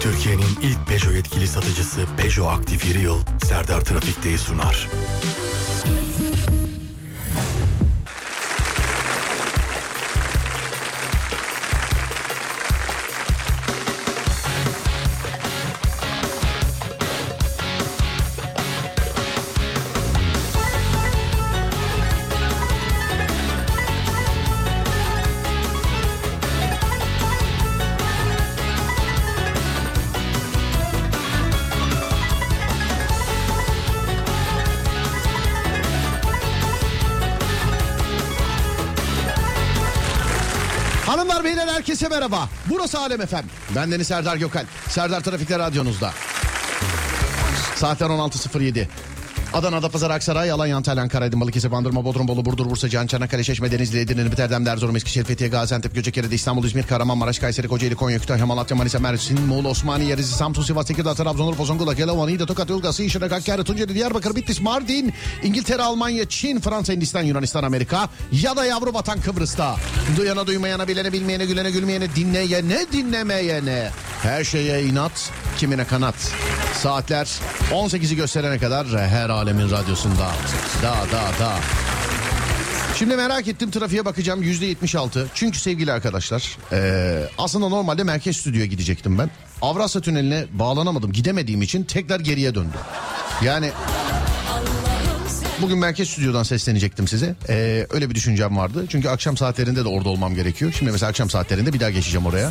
Türkiye'nin ilk Peugeot yetkili satıcısı Peugeot Aktif Yıl Serdar Trafik'teyi sunar. Merhaba. Burası Alem Efem. Ben Deniz Serdar Gökal. Serdar Trafik'te radyonuzda. Saatler 16.07. Adana, Adapazarı, Aksaray, Alanya, Antalya, Ankara, Aydın, Balıkesir, Bandırma, Bodrum, Bolu, Burdur, Bursa, Can, Çanakkale, Çeşme, Denizli, Edirne, Biterdem, Erzurum, Eskişehir, Fethiye, Gaziantep, Göcekere, İstanbul, İzmir, Kahramanmaraş, Kayseri, Kocaeli, Konya, Kütahya, Malatya, Manisa, Mersin, Muğla, Osmaniye, Rize, Samsun, Sivas, Tekirdağ, Trabzon, Urfa, Zonguldak, Yalova, Niğde, Tokat, Yozgat, İşirak, Hakkari, Tunceli, Diyarbakır, Bitlis, Mardin, İngiltere, Almanya, Çin, Fransa, Hindistan, Yunanistan, Amerika ya da yavru vatan Kıbrıs'ta. Duyana duymayana, bilene bilmeyene, gülene gülmeyene, dinleyene dinlemeyene. Her şeye inat, kimine kanat. Saatler 18'i gösterene kadar her alemin radyosunda. Da da da. Şimdi merak ettim trafiğe bakacağım yüzde 76. Çünkü sevgili arkadaşlar eee, aslında normalde merkez stüdyoya gidecektim ben. Avrasya Tüneli'ne bağlanamadım gidemediğim için tekrar geriye döndüm. Yani bugün merkez stüdyodan seslenecektim size. Eee, öyle bir düşüncem vardı. Çünkü akşam saatlerinde de orada olmam gerekiyor. Şimdi mesela akşam saatlerinde bir daha geçeceğim oraya.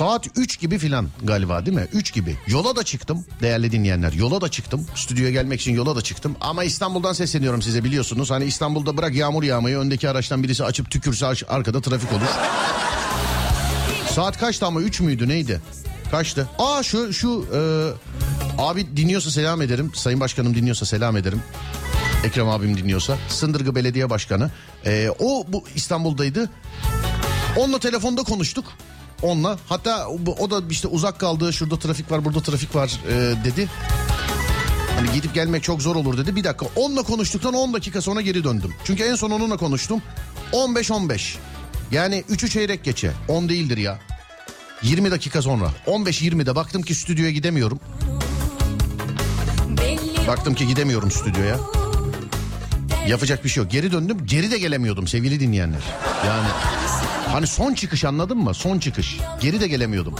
Saat 3 gibi filan galiba değil mi? 3 gibi. Yola da çıktım değerli dinleyenler. Yola da çıktım. Stüdyoya gelmek için yola da çıktım. Ama İstanbul'dan sesleniyorum size biliyorsunuz. Hani İstanbul'da bırak yağmur yağmayı öndeki araçtan birisi açıp tükürse arkada trafik olur. Saat kaçtı ama 3 müydü neydi? Kaçtı? Aa şu şu e, abi dinliyorsa selam ederim. Sayın Başkanım dinliyorsa selam ederim. Ekrem abim dinliyorsa. Sındırgı Belediye Başkanı. E, o bu İstanbul'daydı. Onunla telefonda konuştuk. Onunla. Hatta o- da işte uzak kaldı. Şurada trafik var, burada trafik var e, dedi. Hani gidip gelmek çok zor olur dedi. Bir dakika. Onunla konuştuktan 10 dakika sonra geri döndüm. Çünkü en son onunla konuştum. 15-15. Yani 3'ü çeyrek geçe. 10 değildir ya. 20 dakika sonra. 15-20'de baktım ki stüdyoya gidemiyorum. Baktım ki gidemiyorum stüdyoya. Yapacak bir şey yok. Geri döndüm. Geri de gelemiyordum sevgili dinleyenler. Yani hani son çıkış anladın mı? Son çıkış. Geri de gelemiyordum.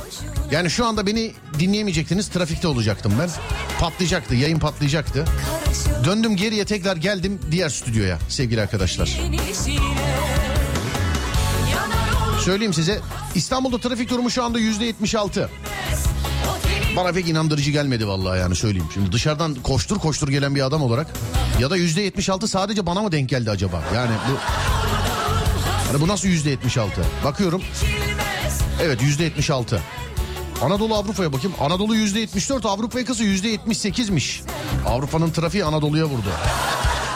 Yani şu anda beni dinleyemeyecektiniz. Trafikte olacaktım ben. Patlayacaktı. Yayın patlayacaktı. Döndüm geriye tekrar geldim diğer stüdyoya sevgili arkadaşlar. Söyleyeyim size İstanbul'da trafik durumu şu anda yüzde 76. Bana pek inandırıcı gelmedi vallahi yani söyleyeyim. Şimdi dışarıdan koştur koştur gelen bir adam olarak ya da yüzde 76 sadece bana mı denk geldi acaba? Yani bu hani bu nasıl yüzde 76? Bakıyorum. Evet yüzde 76. Anadolu Avrupa'ya bakayım. Anadolu yüzde 74, Avrupa yakası yüzde 78'miş. Avrupa'nın trafiği Anadolu'ya vurdu.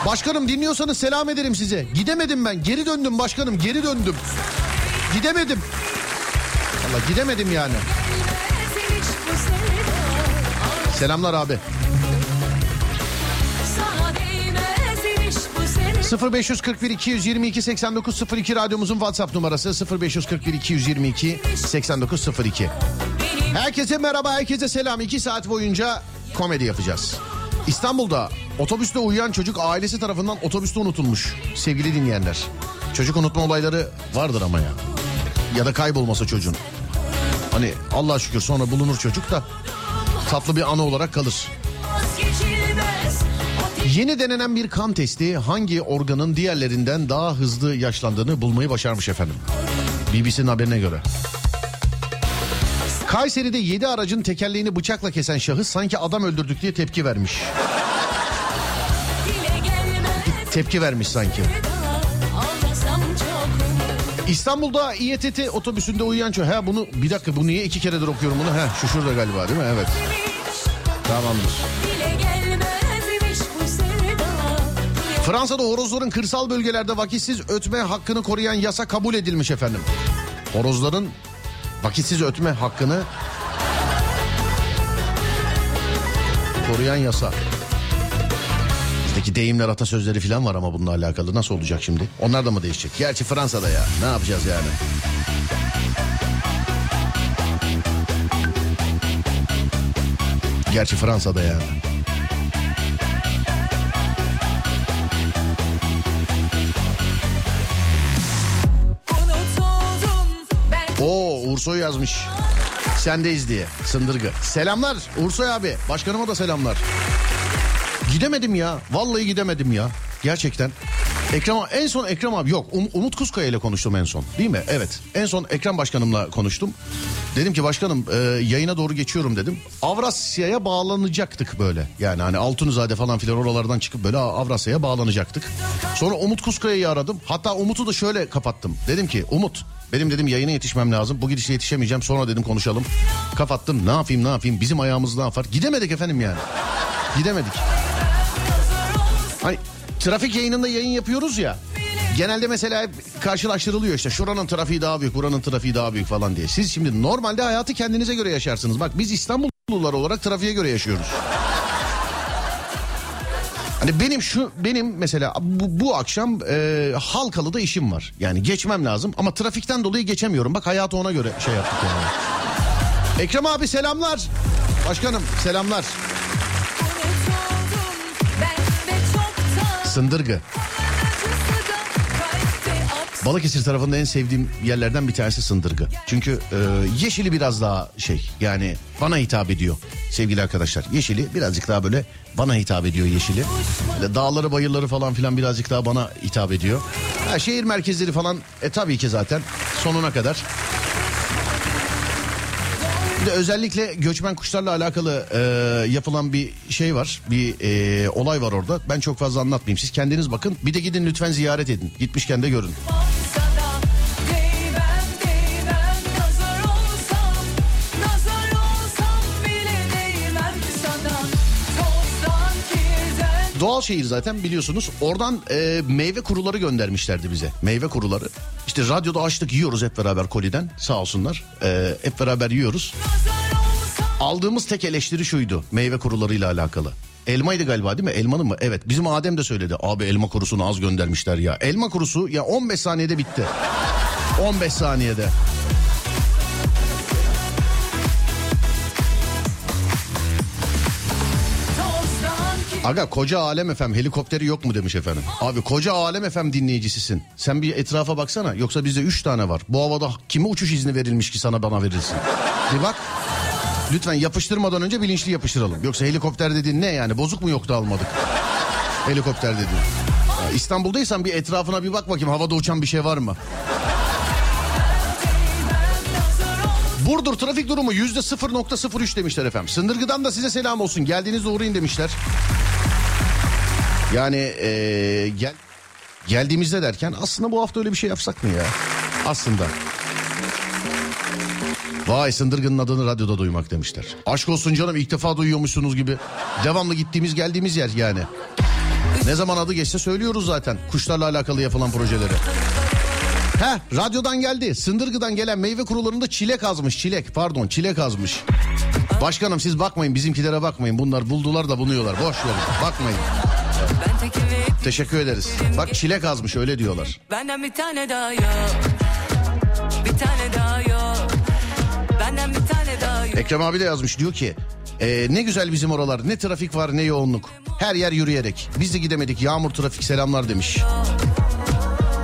Başkanım dinliyorsanız selam ederim size. Gidemedim ben. Geri döndüm başkanım. Geri döndüm. Gidemedim. Valla gidemedim yani. Selamlar abi. 0541 222 8902 radyomuzun WhatsApp numarası 0541 222 8902. Herkese merhaba, herkese selam. 2 saat boyunca komedi yapacağız. İstanbul'da otobüste uyuyan çocuk ailesi tarafından otobüste unutulmuş sevgili dinleyenler. Çocuk unutma olayları vardır ama ya. Ya da kaybolmasa çocuğun. Hani Allah şükür sonra bulunur çocuk da tatlı bir anı olarak kalır. Yeni denenen bir kan testi hangi organın diğerlerinden daha hızlı yaşlandığını bulmayı başarmış efendim. BBC'nin haberine göre. Kayseri'de 7 aracın tekerleğini bıçakla kesen şahıs sanki adam öldürdük diye tepki vermiş. Tepki vermiş sanki. İstanbul'da İETT otobüsünde uyuyan çocuk. Ha bunu bir dakika bu niye iki keredir okuyorum bunu? Ha şu şurada galiba değil mi? Evet. Tamamdır. Fransa'da horozların kırsal bölgelerde vakitsiz ötme hakkını koruyan yasa kabul edilmiş efendim. Horozların vakitsiz ötme hakkını koruyan yasa. Bizdeki deyimler atasözleri falan var ama bununla alakalı. Nasıl olacak şimdi? Onlar da mı değişecek? Gerçi Fransa'da ya. Ne yapacağız yani? Gerçi Fransa'da ya. Ursoy yazmış. Sendeyiz diye Sındırgı. Selamlar Ursoy abi. Başkanıma da selamlar. Gidemedim ya. Vallahi gidemedim ya. Gerçekten. Ekrem en son Ekrem abi yok Um- Umut Kuzkaya ile konuştum en son değil mi? Evet en son Ekrem başkanımla konuştum. Dedim ki başkanım e, yayına doğru geçiyorum dedim. Avrasya'ya bağlanacaktık böyle. Yani hani Altunizade falan filan oralardan çıkıp böyle Avrasya'ya bağlanacaktık. Sonra Umut Kuzkaya'yı aradım. Hatta Umut'u da şöyle kapattım. Dedim ki Umut benim dedim yayına yetişmem lazım. Bu gidişle yetişemeyeceğim. Sonra dedim konuşalım. Kapattım. Ne yapayım ne yapayım? Bizim ayağımız ne yapar? Gidemedik efendim yani. Gidemedik. Hani trafik yayınında yayın yapıyoruz ya. Genelde mesela karşılaştırılıyor işte şuranın trafiği daha büyük buranın trafiği daha büyük falan diye. Siz şimdi normalde hayatı kendinize göre yaşarsınız. Bak biz İstanbullular olarak trafiğe göre yaşıyoruz. Hani benim şu benim mesela bu, bu akşam e, Halkalı'da işim var. Yani geçmem lazım ama trafikten dolayı geçemiyorum. Bak hayatı ona göre şey yaptık yani. Ekrem abi selamlar. Başkanım selamlar. Sındırgı. Balıkesir tarafında en sevdiğim yerlerden bir tanesi Sındırgı. Çünkü e, yeşili biraz daha şey yani bana hitap ediyor sevgili arkadaşlar. Yeşili birazcık daha böyle bana hitap ediyor yeşili. Böyle dağları bayırları falan filan birazcık daha bana hitap ediyor. Ha, şehir merkezleri falan e tabii ki zaten sonuna kadar. De özellikle göçmen kuşlarla alakalı e, yapılan bir şey var. Bir e, olay var orada. Ben çok fazla anlatmayayım. Siz kendiniz bakın. Bir de gidin lütfen ziyaret edin. Gitmişken de görün. Doğal şehir zaten biliyorsunuz. Oradan e, meyve kuruları göndermişlerdi bize. Meyve kuruları. İşte radyoda açtık yiyoruz hep beraber koliden. Sağ olsunlar. E, hep beraber yiyoruz. Aldığımız tek eleştiri şuydu meyve kurularıyla alakalı. Elmaydı galiba değil mi? Elmanın mı? Evet. Bizim Adem de söyledi. Abi elma kurusunu az göndermişler ya. Elma kurusu ya 15 saniyede bitti. 15 saniyede. Aga koca alem efem helikopteri yok mu demiş efendim. Abi koca alem efem dinleyicisisin. Sen bir etrafa baksana yoksa bizde 3 tane var. Bu havada kime uçuş izni verilmiş ki sana bana verilsin. Bir bak. Lütfen yapıştırmadan önce bilinçli yapıştıralım. Yoksa helikopter dediğin ne yani bozuk mu yoktu almadık. Helikopter dediğin. İstanbul'daysan bir etrafına bir bak bakayım havada uçan bir şey var mı? Burdur trafik durumu yüzde 0.03 demişler efendim. Sındırgı'dan da size selam olsun. Geldiğinizde uğrayın demişler. Yani ee, gel geldiğimizde derken aslında bu hafta öyle bir şey yapsak mı ya? Aslında. Vay Sındırgı'nın adını radyoda duymak demişler. Aşk olsun canım ilk defa duyuyormuşsunuz gibi. Devamlı gittiğimiz geldiğimiz yer yani. Ne zaman adı geçse söylüyoruz zaten kuşlarla alakalı yapılan projeleri. He radyodan geldi. Sındırgı'dan gelen meyve kurularında çilek azmış. Çilek pardon çilek azmış. Başkanım siz bakmayın bizimkilere bakmayın. Bunlar buldular da bunuyorlar. Boş verin bakmayın. Teşekkür ederiz. Bak çilek azmış öyle diyorlar. Benden bir tane daha yok. Bir tane daha yok. Benden bir tane daha yok. Ekrem abi de yazmış diyor ki e, ne güzel bizim oralar ne trafik var ne yoğunluk. Her yer yürüyerek. Biz de gidemedik yağmur trafik selamlar demiş.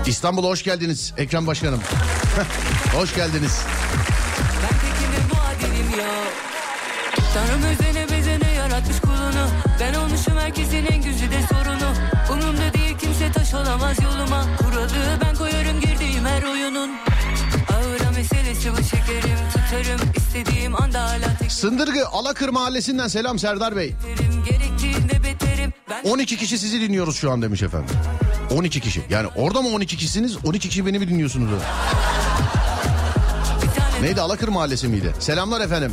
İstanbul'a hoş geldiniz Ekrem Başkanım. hoş geldiniz. Ben tekinin muadilim yok. Tanrım özene bezene yaratmış kulunu. Ben Sındırgı Alakır Mahallesi'nden selam Serdar Bey. teklerim. Gerektiğinde beterim. Ben 12 kişi sizi dinliyoruz şu an demiş efendim. 12 kişi. Yani orada mı 12 kişisiniz? 12 kişi beni mi dinliyorsunuz? Neydi Alakır Mahallesi miydi? Selamlar efendim.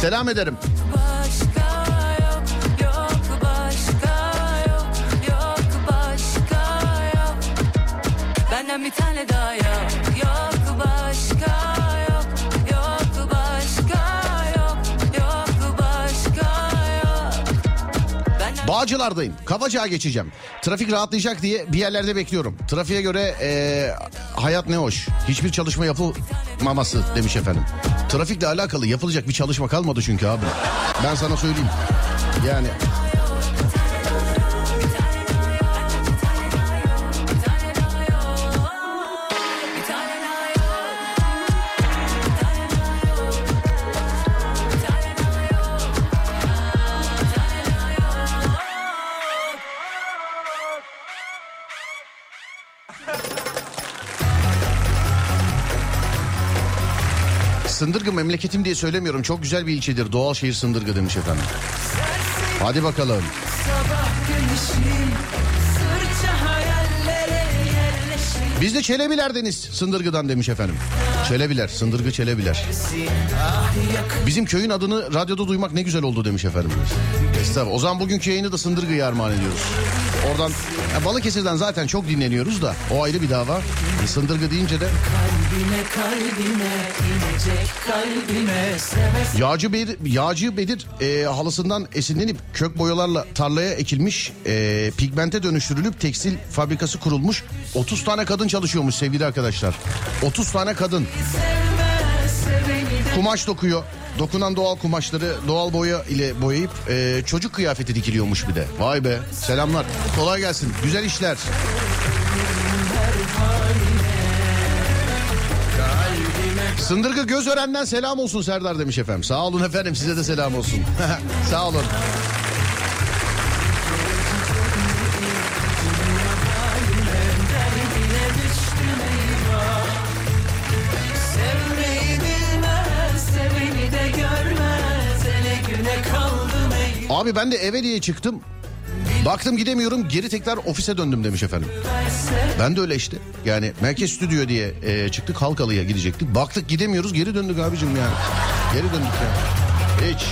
Selam ederim. Bir tane daha yok, Bağcılardayım. Kavacığa geçeceğim. Trafik rahatlayacak diye bir yerlerde bekliyorum. Trafiğe göre eee, hayat ne hoş. Hiçbir çalışma yapılmaması demiş efendim. Trafikle alakalı yapılacak bir çalışma kalmadı çünkü abi. Ben sana söyleyeyim. Yani Sındırgı memleketim diye söylemiyorum. Çok güzel bir ilçedir. Doğal şehir Sındırgı demiş efendim. Hadi bakalım. Biz de Çelebilerdeniz Sındırgı'dan demiş efendim. Çelebiler, Sındırgı Çelebiler. Bizim köyün adını radyoda duymak ne güzel oldu demiş efendim. Estağfurullah. O zaman bugünkü yayını da Sındırgı'ya armağan ediyoruz. Oradan ya Balıkesir'den zaten çok dinleniyoruz da o ayrı bir dava. E, Sındırgı deyince de Kalbine kalbine inecek kalbime seve Yağcı Bedir, Yağcı Bedir e, halısından esinlenip kök boyalarla tarlaya ekilmiş, e, pigmente dönüştürülüp tekstil fabrikası kurulmuş. 30 tane kadın çalışıyormuş sevgili arkadaşlar. 30 tane kadın. Kumaş dokuyor. Dokunan doğal kumaşları doğal boya ile boyayıp e, çocuk kıyafeti dikiliyormuş bir de. Vay be selamlar. Kolay gelsin. Güzel işler. Sındırgı Gözören'den selam olsun Serdar demiş efendim. Sağ olun efendim size de selam olsun. Sağ olun. Abi ben de eve diye çıktım. Baktım gidemiyorum geri tekrar ofise döndüm demiş efendim. Ben de öyle işte. Yani merkez stüdyo diye e, çıktık Halkalı'ya gidecektik. Baktık gidemiyoruz geri döndük abicim yani. Geri döndük ya. Hiç.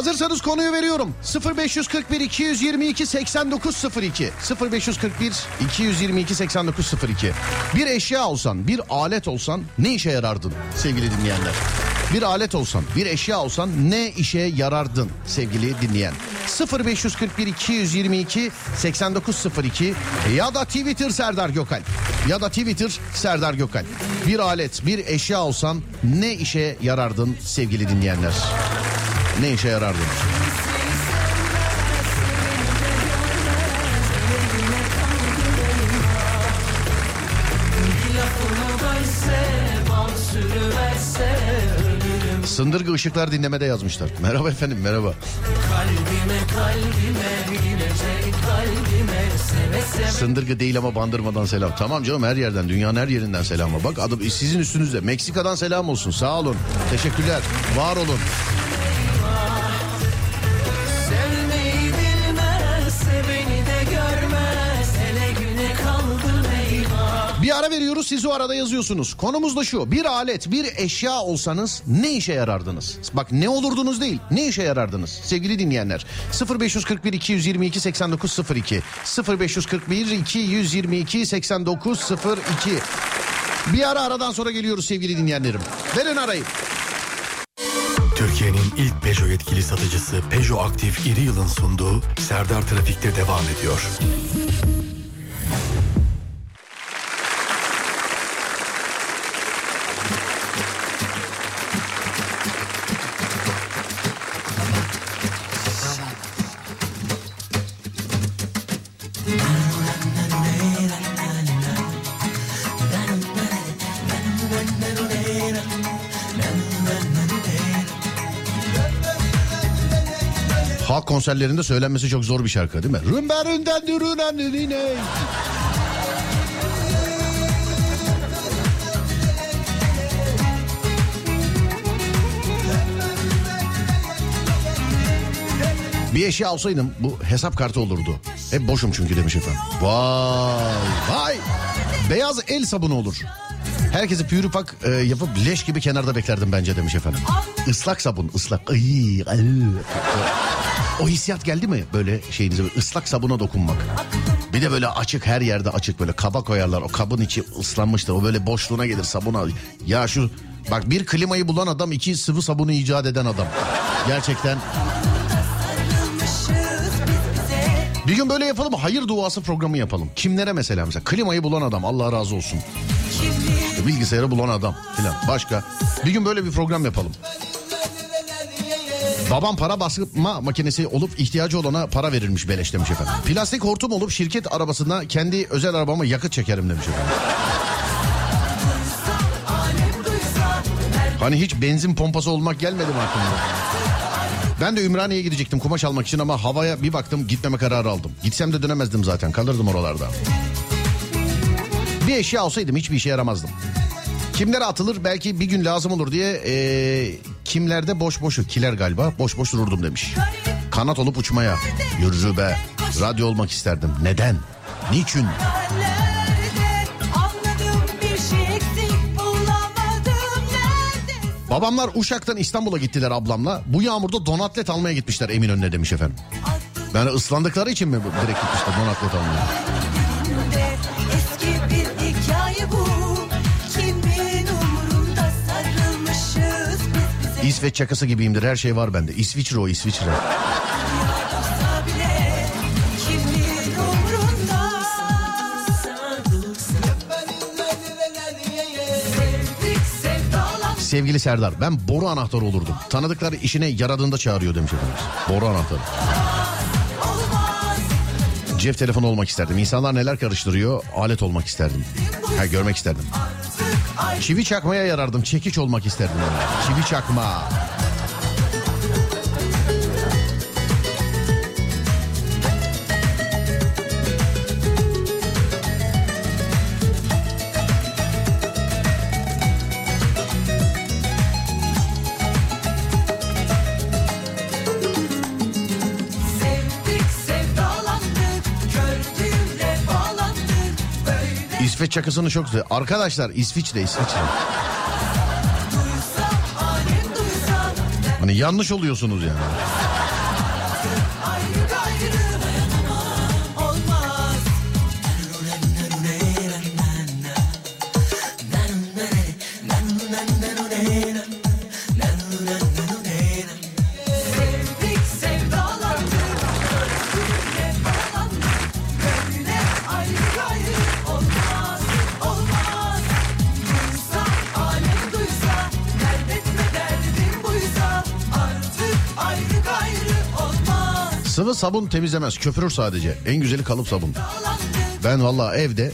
Hazırsanız konuyu veriyorum. 0541 222 8902 0541 222 8902 Bir eşya olsan, bir alet olsan ne işe yarardın sevgili dinleyenler? Bir alet olsan, bir eşya olsan ne işe yarardın sevgili dinleyen? 0541 222 8902 ya da Twitter Serdar Gökal ya da Twitter Serdar Gökal. Bir alet, bir eşya olsan ne işe yarardın sevgili dinleyenler? Ne işe yarardın? Sındırgı ışıklar dinlemede yazmışlar. Merhaba efendim merhaba. Kalbime kalbime kalbime Seve seve Sındırgı değil ama bandırmadan selam. Tamam canım her yerden dünyanın her yerinden selam. Bak adım sizin üstünüzde. Meksika'dan selam olsun. Sağ olun. Teşekkürler. Var olun. Bir ara veriyoruz siz o arada yazıyorsunuz. Konumuz da şu. Bir alet, bir eşya olsanız ne işe yarardınız? Bak ne olurdunuz değil, ne işe yarardınız? Sevgili dinleyenler. 0541 222 8902 0541 222 8902 Bir ara aradan sonra geliyoruz sevgili dinleyenlerim. Verin arayı. Türkiye'nin ilk Peugeot yetkili satıcısı Peugeot Aktif İri Yıl'ın sunduğu Serdar Trafik'te devam ediyor. Konserlerinde söylenmesi çok zor bir şarkı değil mi? Rümberünden dürünen dürüne. Bir eşya alsaydım bu hesap kartı olurdu. Hep boşum çünkü demiş efendim. Vay vay. Beyaz el sabunu olur. Herkesi pürüpak e, yapıp leş gibi kenarda beklerdim bence demiş efendim. Islak sabun ıslak. Ay, ay. O hissiyat geldi mi böyle şeyinize böyle ıslak sabuna dokunmak? Bir de böyle açık her yerde açık böyle kaba koyarlar. O kabın içi ıslanmıştır. O böyle boşluğuna gelir sabuna. Ya şu Bak bir klimayı bulan adam iki sıvı sabunu icat eden adam. Gerçekten. Bir gün böyle yapalım hayır duası programı yapalım. Kimlere mesela mesela klimayı bulan adam Allah razı olsun. Bilgisayarı bulan adam filan. Başka. Bir gün böyle bir program yapalım. Babam para basma makinesi olup ihtiyacı olana para verilmiş beleş demiş efendim. Plastik hortum olup şirket arabasında kendi özel arabama yakıt çekerim demiş efendim. Hani hiç benzin pompası olmak gelmedi mi aklıma? Ben de Ümraniye'ye gidecektim kumaş almak için ama havaya bir baktım gitmeme kararı aldım. Gitsem de dönemezdim zaten kalırdım oralarda. Bir eşya alsaydım hiçbir işe yaramazdım. Kimlere atılır belki bir gün lazım olur diye ee, kimlerde boş boşu kiler galiba boş boş dururdum demiş. Kanat olup uçmaya yürü be radyo olmak isterdim. Neden? Niçin? Babamlar Uşak'tan İstanbul'a gittiler ablamla. Bu yağmurda donatlet almaya gitmişler Eminönü'ne demiş efendim. Yani ıslandıkları için mi direkt gitmişler donatlet almaya? İsveç çakası gibiyimdir her şey var bende. İsviçre o İsviçre. Sevgili Serdar ben boru anahtarı olurdum. Tanıdıkları işine yaradığında çağırıyor demiş efendim. Boru anahtarı. Cep telefonu olmak isterdim. İnsanlar neler karıştırıyor alet olmak isterdim. Ha görmek isterdim. Çivi çakmaya yarardım. Çekiç olmak isterdim. Çivi çakma. İsveç çakısını çok güzel. Arkadaşlar İsviçre İsviçre. Hani yanlış oluyorsunuz yani. Sabun temizlemez köpürür sadece. En güzeli kalıp sabun. Ben valla evde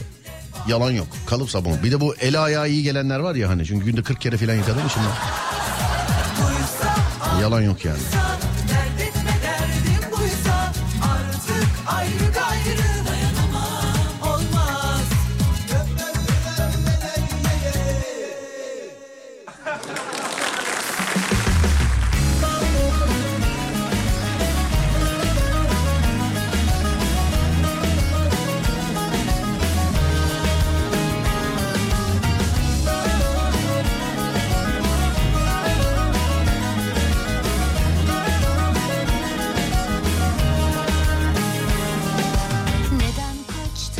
yalan yok kalıp sabun. Bir de bu el ayağı iyi gelenler var ya hani çünkü günde 40 kere falan yıkadım ben. Yalan yok yani.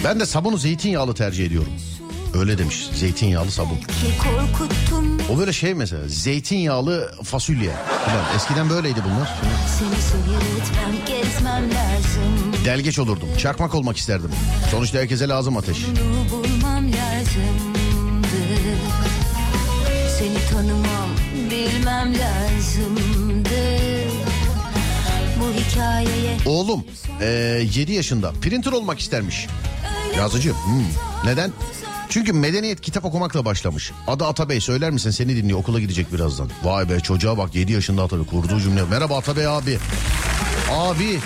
Ben de sabunu zeytinyağlı tercih ediyorum. Öyle demiş zeytinyağlı sabun. O böyle şey mesela zeytinyağlı fasulye. Falan. Eskiden böyleydi bunlar. Delgeç olurdum. Çakmak olmak isterdim. Sonuçta herkese lazım ateş. Seni tanımam bilmem lazımdı Bu hikayeye Oğlum eee 7 yaşında printer olmak istermiş. Yazıcı. Hmm. Neden? Çünkü medeniyet kitap okumakla başlamış. Adı Atabey söyler misin seni dinliyor okula gidecek birazdan. Vay be çocuğa bak 7 yaşında Atabey kurduğu cümle. Merhaba Atabey abi. Abi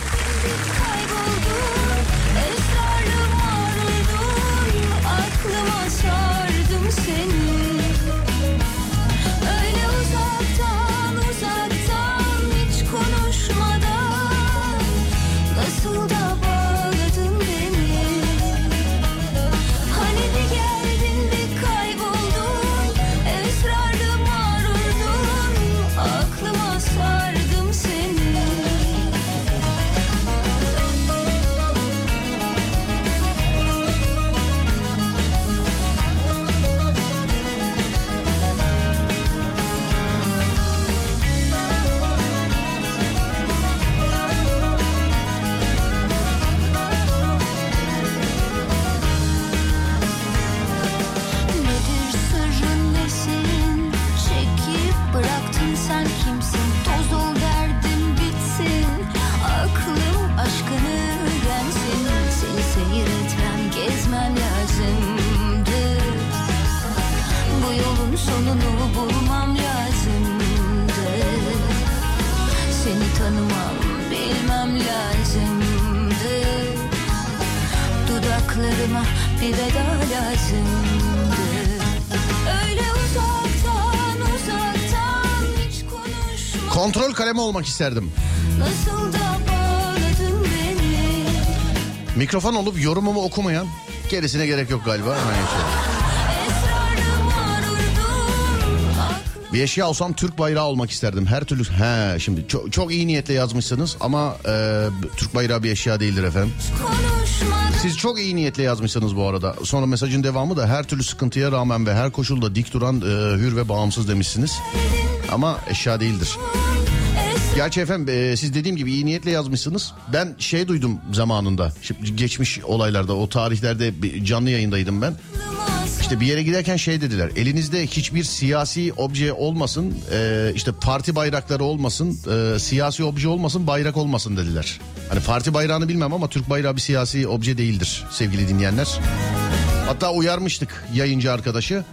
bulmam lazımdı Seni tanımam bilmem lazımdı Dudaklarıma bir veda lazımdı Öyle uzaktan uzaktan hiç konuşma Kontrol kalemi olmak isterdim. Nasıl da Mikrofon olup yorumumu okumayan gerisine gerek yok galiba. Aynen. Bir eşya olsam Türk bayrağı olmak isterdim. Her türlü... He şimdi çok, çok iyi niyetle yazmışsınız ama e, Türk bayrağı bir eşya değildir efendim. Siz çok iyi niyetle yazmışsınız bu arada. Sonra mesajın devamı da her türlü sıkıntıya rağmen ve her koşulda dik duran e, hür ve bağımsız demişsiniz. Ama eşya değildir. Gerçi efendim e, siz dediğim gibi iyi niyetle yazmışsınız. Ben şey duydum zamanında. Şimdi geçmiş olaylarda o tarihlerde canlı yayındaydım ben. İşte bir yere giderken şey dediler. Elinizde hiçbir siyasi obje olmasın. e, işte parti bayrakları olmasın. e, siyasi obje olmasın bayrak olmasın dediler. Hani parti bayrağını bilmem ama Türk bayrağı bir siyasi obje değildir sevgili dinleyenler. Hatta uyarmıştık yayıncı arkadaşı.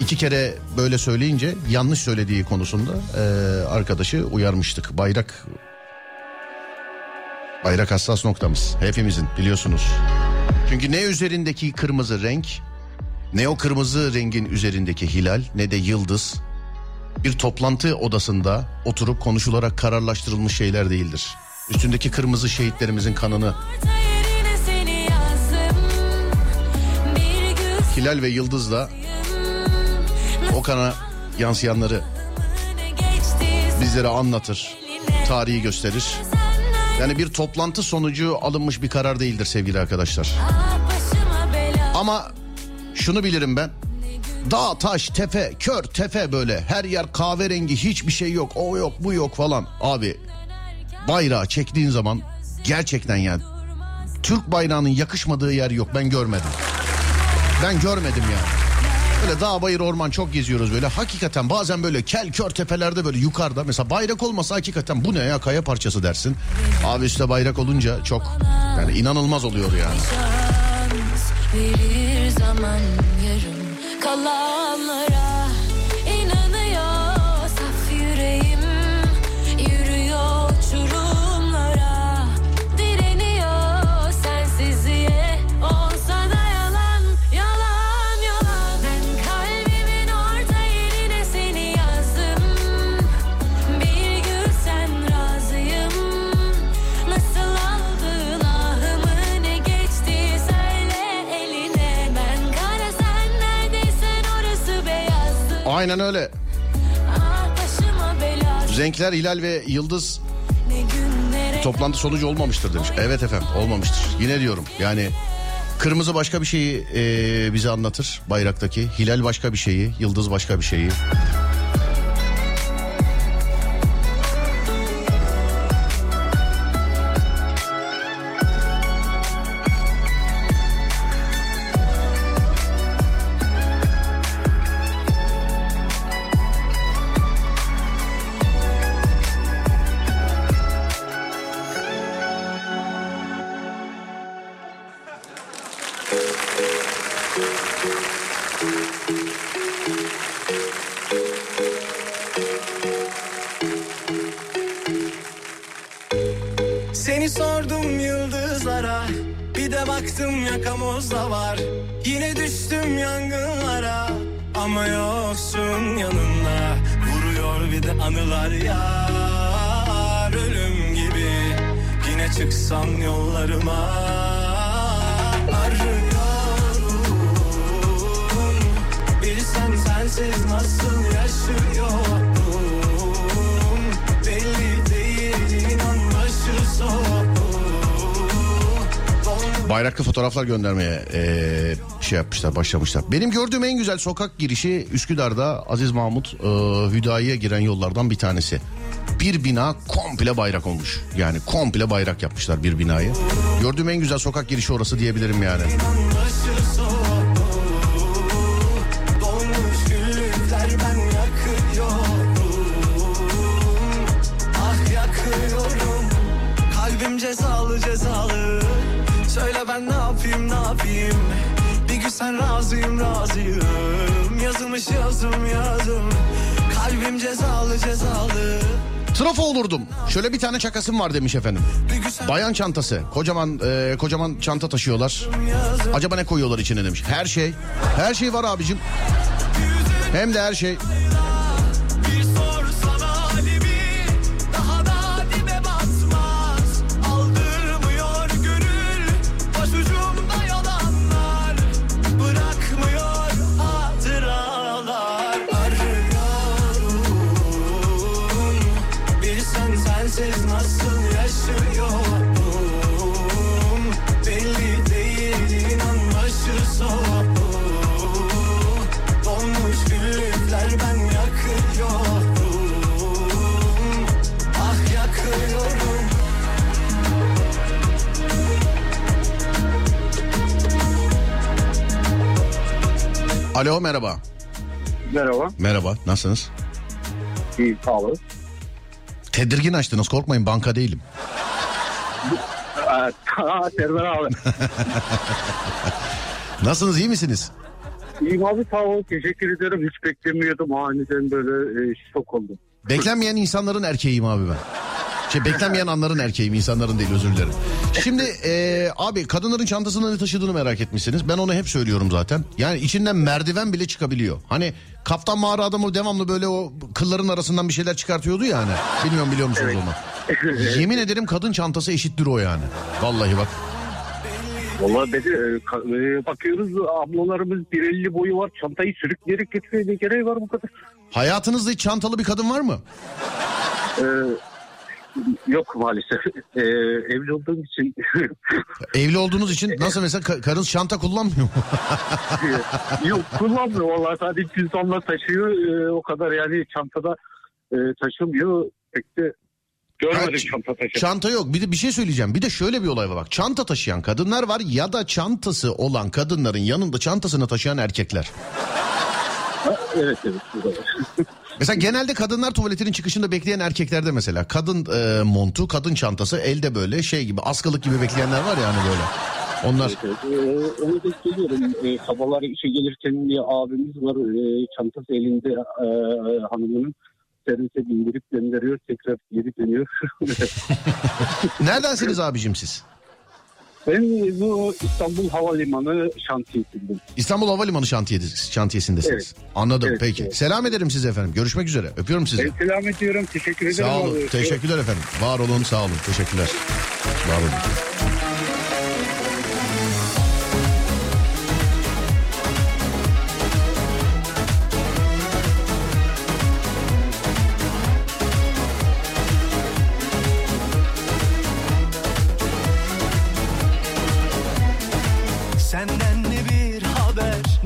İki kere böyle söyleyince yanlış söylediği konusunda e, arkadaşı uyarmıştık. Bayrak bayrak hassas noktamız hepimizin biliyorsunuz. Çünkü ne üzerindeki kırmızı renk ne o kırmızı rengin üzerindeki hilal ne de yıldız bir toplantı odasında oturup konuşularak kararlaştırılmış şeyler değildir. Üstündeki kırmızı şehitlerimizin kanını hilal ve yıldızla o kana yansıyanları bizlere anlatır, tarihi gösterir. Yani bir toplantı sonucu alınmış bir karar değildir sevgili arkadaşlar. Ama şunu bilirim ben. Dağ, taş, tepe, kör, tepe böyle. Her yer kahverengi, hiçbir şey yok. O yok, bu yok falan. Abi bayrağı çektiğin zaman gerçekten yani Türk bayrağının yakışmadığı yer yok. Ben görmedim. Ben görmedim yani. Böyle dağ bayır orman çok geziyoruz böyle. Hakikaten bazen böyle kel kör tepelerde böyle yukarıda mesela bayrak olmasa hakikaten bu ne ya kaya parçası dersin. Abi üstte bayrak olunca çok yani inanılmaz oluyor yani. Verir zaman yarım kalanlara Aynen öyle. Renkler hilal ve yıldız toplantı sonucu olmamıştır demiş. Evet efendim olmamıştır. Yine diyorum yani kırmızı başka bir şeyi e, bize anlatır bayraktaki. Hilal başka bir şeyi, yıldız başka bir şeyi. Göndermeye e, şey yapmışlar, başlamışlar. Benim gördüğüm en güzel sokak girişi Üsküdar'da Aziz Mahmut e, Hüdayi'ye giren yollardan bir tanesi. Bir bina komple bayrak olmuş. Yani komple bayrak yapmışlar bir binayı. Gördüğüm en güzel sokak girişi orası diyebilirim yani. Söyle ben ne yapayım ne yapayım Bir gün sen razıyım razıyım Yazılmış yazım yazım Kalbim cezalı cezalı Trafo olurdum. Şöyle bir tane çakasım var demiş efendim. Bayan çantası. Kocaman e, kocaman çanta taşıyorlar. Acaba ne koyuyorlar içine demiş. Her şey. Her şey var abicim. Hem de her şey. Alo merhaba. Merhaba. Merhaba nasılsınız? İyi sağ olun. Tedirgin açtınız korkmayın banka değilim. Serdar abi. Nasılsınız iyi misiniz? İyiyim abi sağ ol. Teşekkür ederim. Hiç beklemiyordum. Aniden böyle e, şok oldum. Beklenmeyen insanların erkeğiyim abi ben. Şey beklenmeyen anların erkeğiyim insanların değil özür dilerim. Şimdi e, abi kadınların çantasında ne taşıdığını merak etmişsiniz. Ben onu hep söylüyorum zaten. Yani içinden merdiven bile çıkabiliyor. Hani kaptan mağara adamı devamlı böyle o kılların arasından bir şeyler çıkartıyordu ya hani. Bilmiyorum biliyor musunuz onu? Yemin ederim kadın çantası eşittir o yani. Vallahi bak. Vallahi dedi, e, e, bakıyoruz ablalarımız 1.50 boyu var. Çantayı sürükleyerek getiriyor. Ne gereği var bu kadar? Hayatınızda hiç çantalı bir kadın var mı? Ee, yok maalesef. Ee, evli olduğum için Evli olduğunuz için nasıl mesela ka- karınız çanta kullanmıyor mu? yok kullanmıyor. Vallahi sadece cüzdanla taşıyor. Ee, o kadar yani çantada e, taşımıyor. Pek de görmedim Ha, çanta taşıyan. Çanta yok. Bir de bir şey söyleyeceğim. Bir de şöyle bir olay var bak. Çanta taşıyan kadınlar var ya da çantası olan kadınların yanında çantasını taşıyan erkekler. Evet evet. Mesela genelde kadınlar tuvaletinin çıkışında bekleyen erkeklerde mesela kadın e, montu, kadın çantası elde böyle şey gibi askılık gibi bekleyenler var ya hani böyle. Onlar Evet, evet. Ee, onu denk geliyorum. Ee, sabahları işe gelirken bir abimiz var. Ee, çantası elinde e, hanımının servise bindirip gönderiyor. Tekrar geri dönüyor. Neredensiniz abicim siz? Ben bu İstanbul Havalimanı şantiyesindeyim. İstanbul Havalimanı şantiyesi, şantiyesindesiniz. Evet. Anladım Evet, peki. evet. Selam ederim size efendim. Görüşmek üzere. Öpüyorum sizi. Ben selam ediyorum. Teşekkür ederim. Sağ olun. abi. Teşekkürler efendim. Var olun, sağ olun. Teşekkürler. Var olun.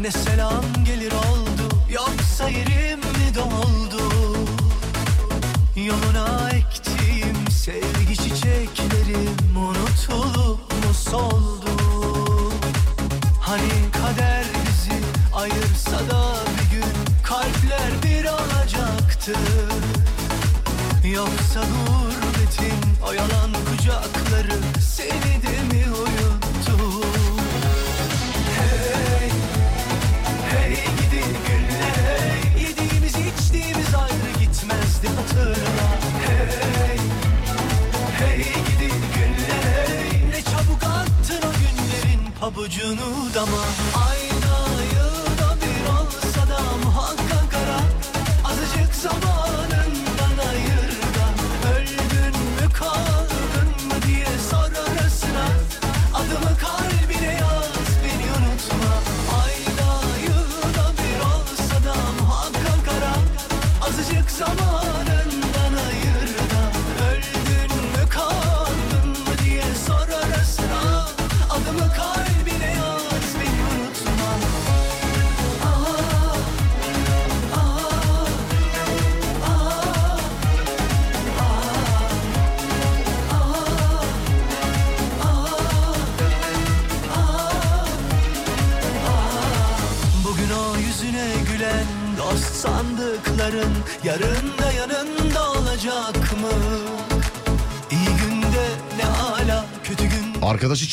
Ne selam gelir oldu Yoksa yerim mi doldu? Yoluna ektiğim sevgi çiçeklerim Unutulup mu soldu? Hani kader bizi ayırsa da bir gün Kalpler bir olacaktı. Yoksa gurbetin o yalan kucakları Seni de mi pabucunu dama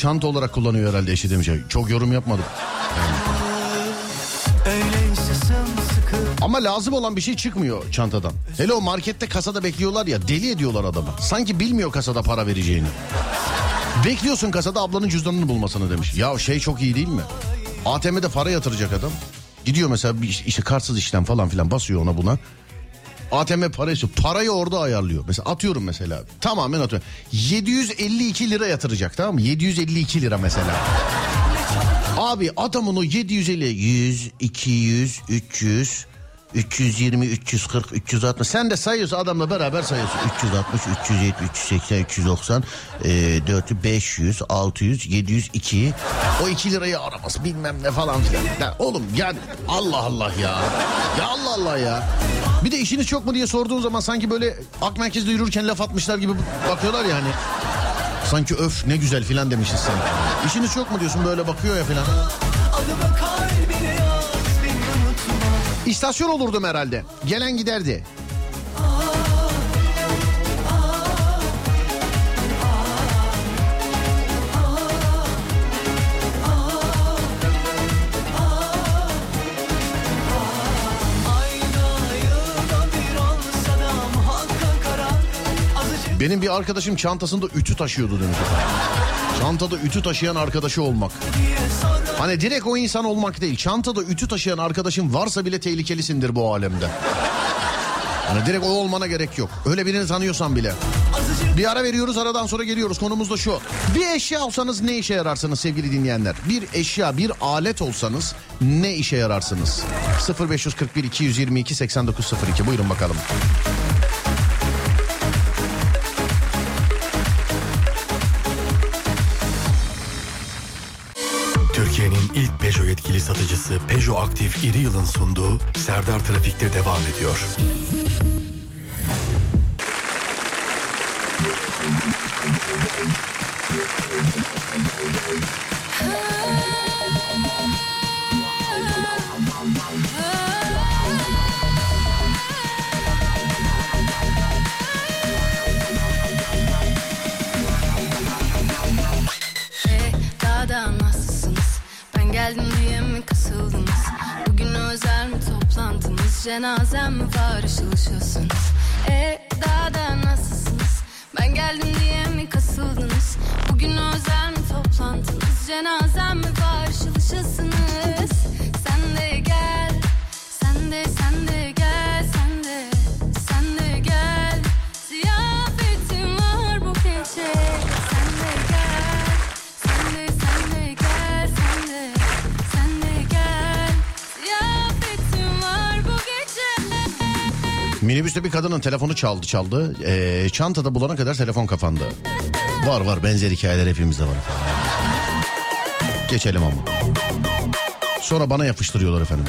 Çanta olarak kullanıyor herhalde eşi demiş. Çok yorum yapmadım. Ama lazım olan bir şey çıkmıyor çantadan. Hele o markette kasada bekliyorlar ya deli ediyorlar adamı. Sanki bilmiyor kasada para vereceğini. Bekliyorsun kasada ablanın cüzdanını bulmasını demiş. Ya şey çok iyi değil mi? ATM'de para yatıracak adam. Gidiyor mesela bir iş- işte kartsız işlem falan filan basıyor ona buna. ATM para istiyor. Parayı orada ayarlıyor. Mesela atıyorum mesela. Tamamen atıyorum. 752 lira yatıracak tamam mı? 752 lira mesela. Abi adamın o 750 100 200 300 320 340 360 sen de sayıyorsun adamla beraber sayıyorsun. 360 370 380 390 e, 400 500 600 700 2 o 2 lirayı araması bilmem ne falan filan. Ya oğlum yani Allah Allah ya. Ya Allah Allah ya. Bir de işiniz çok mu diye sorduğun zaman sanki böyle ak merkezde yürürken laf atmışlar gibi bakıyorlar ya hani. Sanki öf ne güzel filan demişiz sanki. İşiniz çok mu diyorsun böyle bakıyor ya filan? Beni unutma İstasyon olurdum herhalde. Gelen giderdi. Benim bir arkadaşım çantasında ütü taşıyordu demiş. Çantada ütü taşıyan arkadaşı olmak. Hani direkt o insan olmak değil. Çantada ütü taşıyan arkadaşın varsa bile tehlikelisindir bu alemde. Hani direkt o olmana gerek yok. Öyle birini tanıyorsan bile. Bir ara veriyoruz aradan sonra geliyoruz. Konumuz da şu. Bir eşya olsanız ne işe yararsınız sevgili dinleyenler? Bir eşya, bir alet olsanız ne işe yararsınız? 0541 222 8902 buyurun bakalım. Satıcısı Peugeot Aktif İri Yıl'ın sunduğu Serdar Trafik'te devam ediyor. Cenazem var? E, daha da nasılsınız? Ben geldim diye mi kasıldınız? Bugün özel mi toplantınız? Cenazem Minibüste bir kadının telefonu çaldı çaldı. Ee, çantada bulana kadar telefon kapandı. Var var benzer hikayeler hepimizde var. Geçelim ama. Sonra bana yapıştırıyorlar efendim.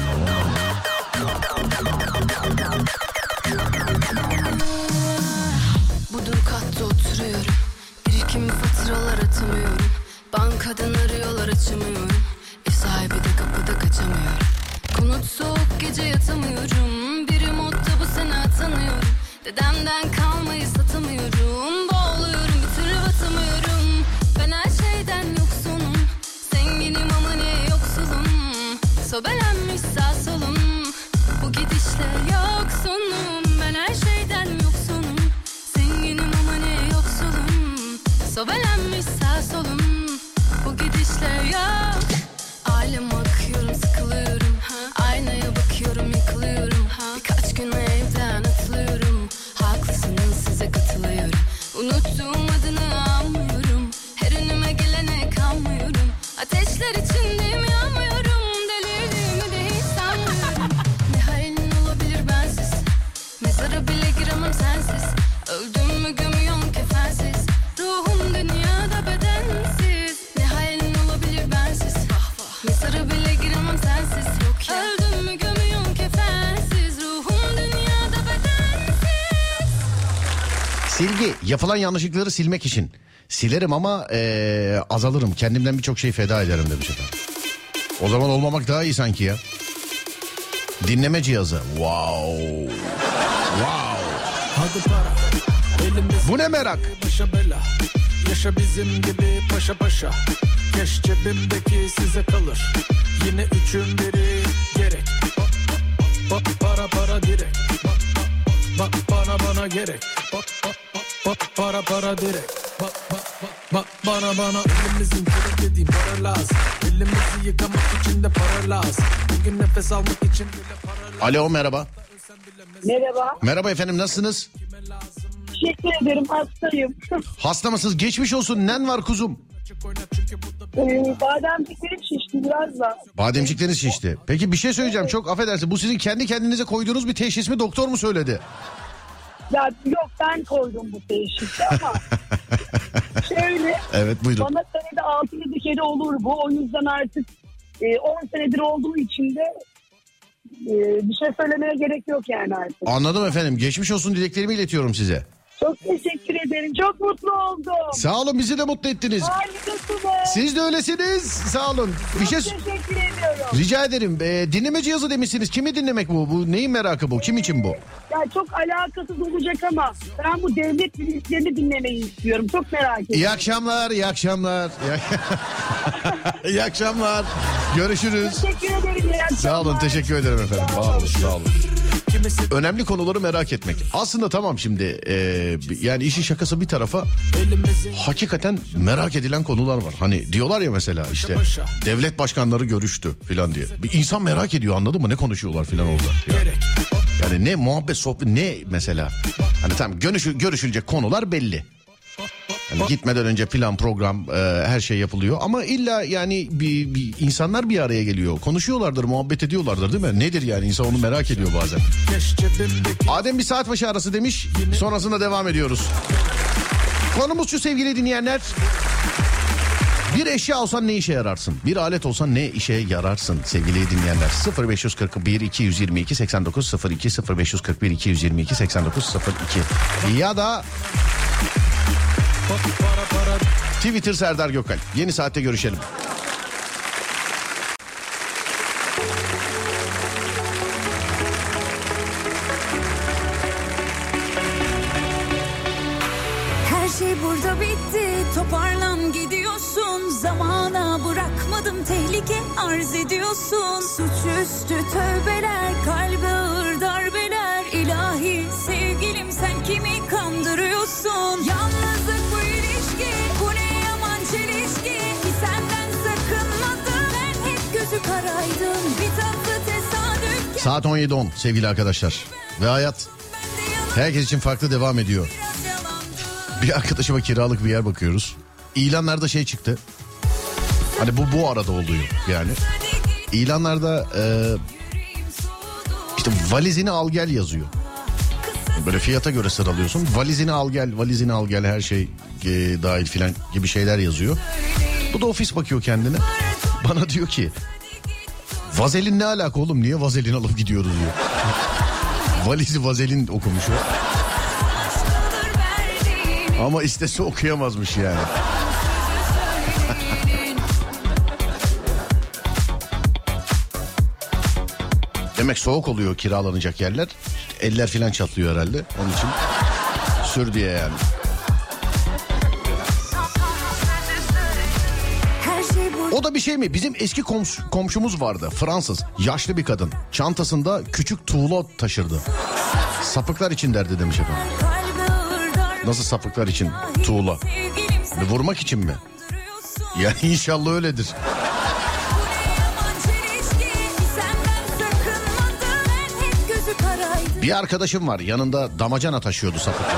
Sobelenmiş sağ yapılan yanlışlıkları silmek için. Silerim ama ee, azalırım. Kendimden birçok şey feda ederim demiş efendim. O zaman olmamak daha iyi sanki ya. Dinleme cihazı. Wow. Wow. Hadi para Elimiz Bu ne merak? başa bela Yaşa bizim gibi paşa paşa Keş cebimdeki size kalır Yine üçün biri gerek Pa- pa- Para para direkt Bak bak bak bana bana gerek Bak bak bak bak para para direkt Bak bak bak bak bana bana Elimizin kiri dediğim para lazım Elimizi yıkamak için de para lazım Bugün nefes almak için bile para lazım Alo merhaba. Merhaba. Merhaba efendim nasılsınız? Teşekkür ederim. Hastayım. Hasta mısınız? Geçmiş olsun. Nen var kuzum? ee, bademciklerim şişti biraz da. Bademcikleriniz şişti. Peki bir şey söyleyeceğim. Çok affedersin. Bu sizin kendi kendinize koyduğunuz bir teşhis mi? Doktor mu söyledi? Ya yok ben koydum bu teşhisi ama şöyle Evet buyurun. bana senede 6-7 kere olur bu. O yüzden artık e, 10 senedir olduğu için de e, bir şey söylemeye gerek yok yani artık. Anladım efendim. Geçmiş olsun dileklerimi iletiyorum size. Çok teşekkür ederim. Çok mutlu oldum. Sağ olun bizi de mutlu ettiniz. Harikasınız. Siz de öylesiniz. Sağ olun. Bir şey teşekkür ediyorum. rica ederim. Ee, dinleme cihazı demişsiniz. Kimi dinlemek bu? Bu neyin merakı bu? Kim için bu? Ya çok alakasız olacak ama ben bu devlet bilinçlerini dinlemeyi istiyorum. Çok merak ediyorum. İyi akşamlar, iyi akşamlar. İyi- akşamlar. Görüşürüz. Teşekkür ederim. Sağ olun, teşekkür ederim efendim. Sağ olun, sağ olun. Önemli konuları merak etmek. Aslında tamam şimdi e, yani işin şakası bir tarafa hakikaten merak edilen konular var. Hani diyorlar ya mesela işte devlet başkanları görüştü filan diye. Bir insan merak ediyor anladın mı ne konuşuyorlar filan orada. Yani, yani ne muhabbet sohbet ne mesela. Hani tamam görüşü, görüşülecek konular belli. Yani gitmeden önce plan program e, her şey yapılıyor ama illa yani bir, bir insanlar bir araya geliyor. Konuşuyorlardır, muhabbet ediyorlardır değil mi? Nedir yani insan onu merak ediyor bazen. Adem bir saat başı arası demiş. Sonrasında devam ediyoruz. Konumuz şu sevgili dinleyenler. Bir eşya olsan ne işe yararsın? Bir alet olsan ne işe yararsın sevgili dinleyenler? 0541 222 8902 0541 222 8902 ya da Twitter Serdar Gökal. Yeni saatte görüşelim. Her şey burada bitti. Toparlan gidiyorsun. Zamana bırakmadım tehlike arz ediyorsun. Suçüstü tövbeler kalbe ağır darbeler. İlahi sevgilim sen kimi kandırıyorsun? Yalnızlık Saat 17.10 sevgili arkadaşlar. Ve hayat herkes için farklı devam ediyor. Bir arkadaşıma kiralık bir yer bakıyoruz. İlanlarda şey çıktı. Hani bu bu arada oluyor yani. İlanlarda e, işte valizini al gel yazıyor. Böyle fiyata göre sıralıyorsun. Valizini al gel, valizini al gel her şey e, dahil filan gibi şeyler yazıyor. Bu da ofis bakıyor kendine. Bana diyor ki vazelin ne alaka oğlum niye vazelin alıp gidiyoruz diyor. Valizi vazelin okumuş o. Ama istese okuyamazmış yani. Demek soğuk oluyor kiralanacak yerler. Eller filan çatlıyor herhalde. Onun için sür diye yani. O da bir şey mi? Bizim eski komş- komşumuz vardı. Fransız. Yaşlı bir kadın. Çantasında küçük tuğla taşırdı. Sapıklar için derdi demiş efendim. Nasıl sapıklar için tuğla? Sen Vurmak için mi? kandırıyorsun Yani inşallah öyledir. Bir arkadaşım var yanında damacana taşıyordu sapıklar.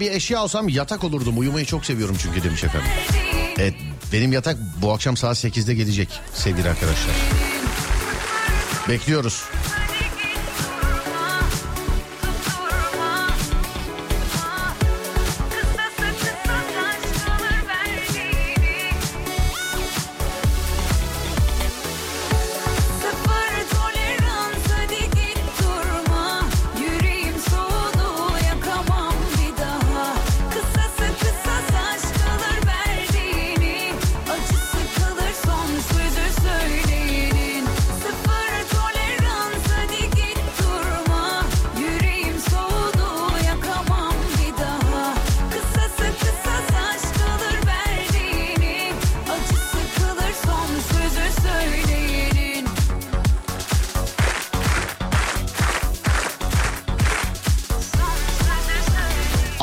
Bir eşya alsam yatak olurdum. Uyumayı çok seviyorum çünkü demiş efendim. Evet benim yatak bu akşam saat 8'de gelecek sevgili arkadaşlar. Bekliyoruz.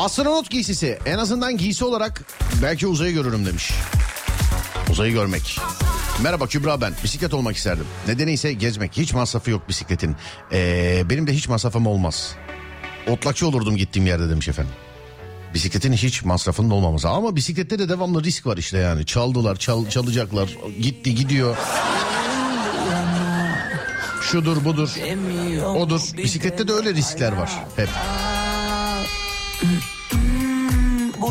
Astronot giysisi en azından giysi olarak belki uzayı görürüm demiş. Uzayı görmek. Merhaba Kübra ben. Bisiklet olmak isterdim. Nedeni ise gezmek. Hiç masrafı yok bisikletin. Ee, benim de hiç masrafım olmaz. Otlakçı olurdum gittiğim yerde demiş efendim. Bisikletin hiç masrafının olmaması. Ama bisiklette de devamlı risk var işte yani. Çaldılar, çal, çalacaklar. Gitti, gidiyor. Şudur, budur. Odur. Bisiklette de öyle riskler var hep.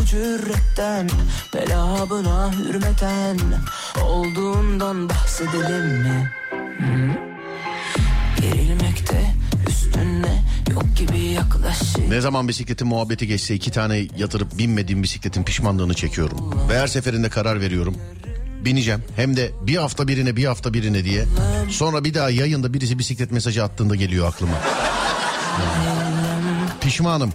Cüretten Belamına hürmeten Olduğundan bahsedelim mi? Gerilmekte üstüne Yok gibi yaklaşık Ne zaman bisikletin muhabbeti geçse iki tane yatırıp binmediğim bisikletin pişmanlığını çekiyorum. Ve her seferinde karar veriyorum. Bineceğim. Hem de bir hafta birine bir hafta birine diye. Sonra bir daha yayında birisi bisiklet mesajı attığında geliyor aklıma. Pişmanım.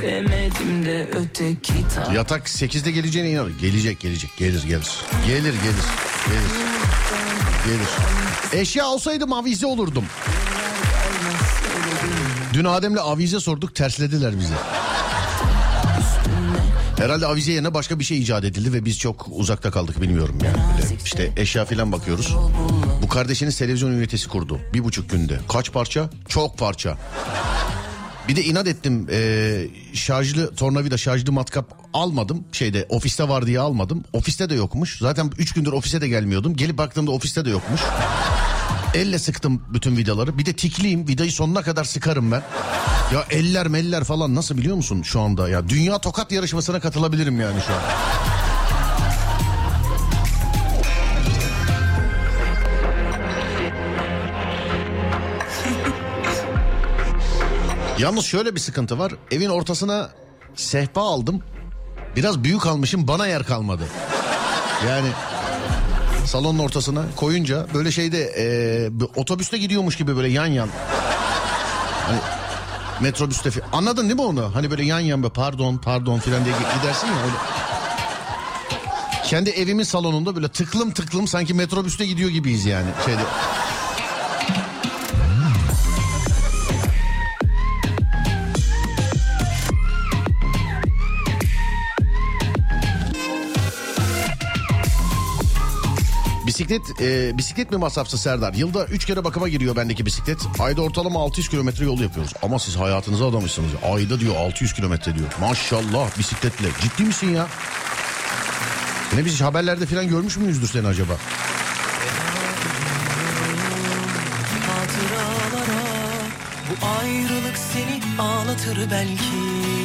Üşütemedim de öteki taraf Yatak 8'de geleceğine inanıyorum. Gelecek gelecek gelir gelir. Gelir gelir gelir. Gelir. Eşya olsaydım avize olurdum. Dün Adem'le avize sorduk terslediler bizi. Herhalde avize yerine başka bir şey icat edildi ve biz çok uzakta kaldık bilmiyorum yani. Böyle işte eşya falan bakıyoruz. Bu kardeşiniz televizyon ünitesi kurdu. Bir buçuk günde. Kaç parça? Çok parça. Bir de inat ettim ee, şarjlı tornavida şarjlı matkap almadım. Şeyde ofiste var diye almadım. Ofiste de yokmuş. Zaten 3 gündür ofise de gelmiyordum. Gelip baktığımda ofiste de yokmuş. Elle sıktım bütün vidaları. Bir de tikliyim. Vidayı sonuna kadar sıkarım ben. Ya eller meller falan nasıl biliyor musun şu anda? Ya dünya tokat yarışmasına katılabilirim yani şu an. Yalnız şöyle bir sıkıntı var. Evin ortasına sehpa aldım. Biraz büyük almışım bana yer kalmadı. Yani salonun ortasına koyunca böyle şeyde e, otobüste gidiyormuş gibi böyle yan yan. Hani metrobüste fi- anladın değil mi onu? Hani böyle yan yan böyle pardon pardon filan diye gidersin ya öyle. Kendi evimin salonunda böyle tıklım tıklım sanki metrobüste gidiyor gibiyiz yani şeyde. Bisiklet e, bisiklet mi masrafsız Serdar? Yılda 3 kere bakıma giriyor bendeki bisiklet. Ayda ortalama 600 kilometre yol yapıyoruz. Ama siz hayatınıza adamışsınız. Ayda diyor 600 kilometre diyor. Maşallah bisikletle. Ciddi misin ya? Ne biz haberlerde falan görmüş müyüzdür seni acaba? Bu ayrılık seni ağlatır belki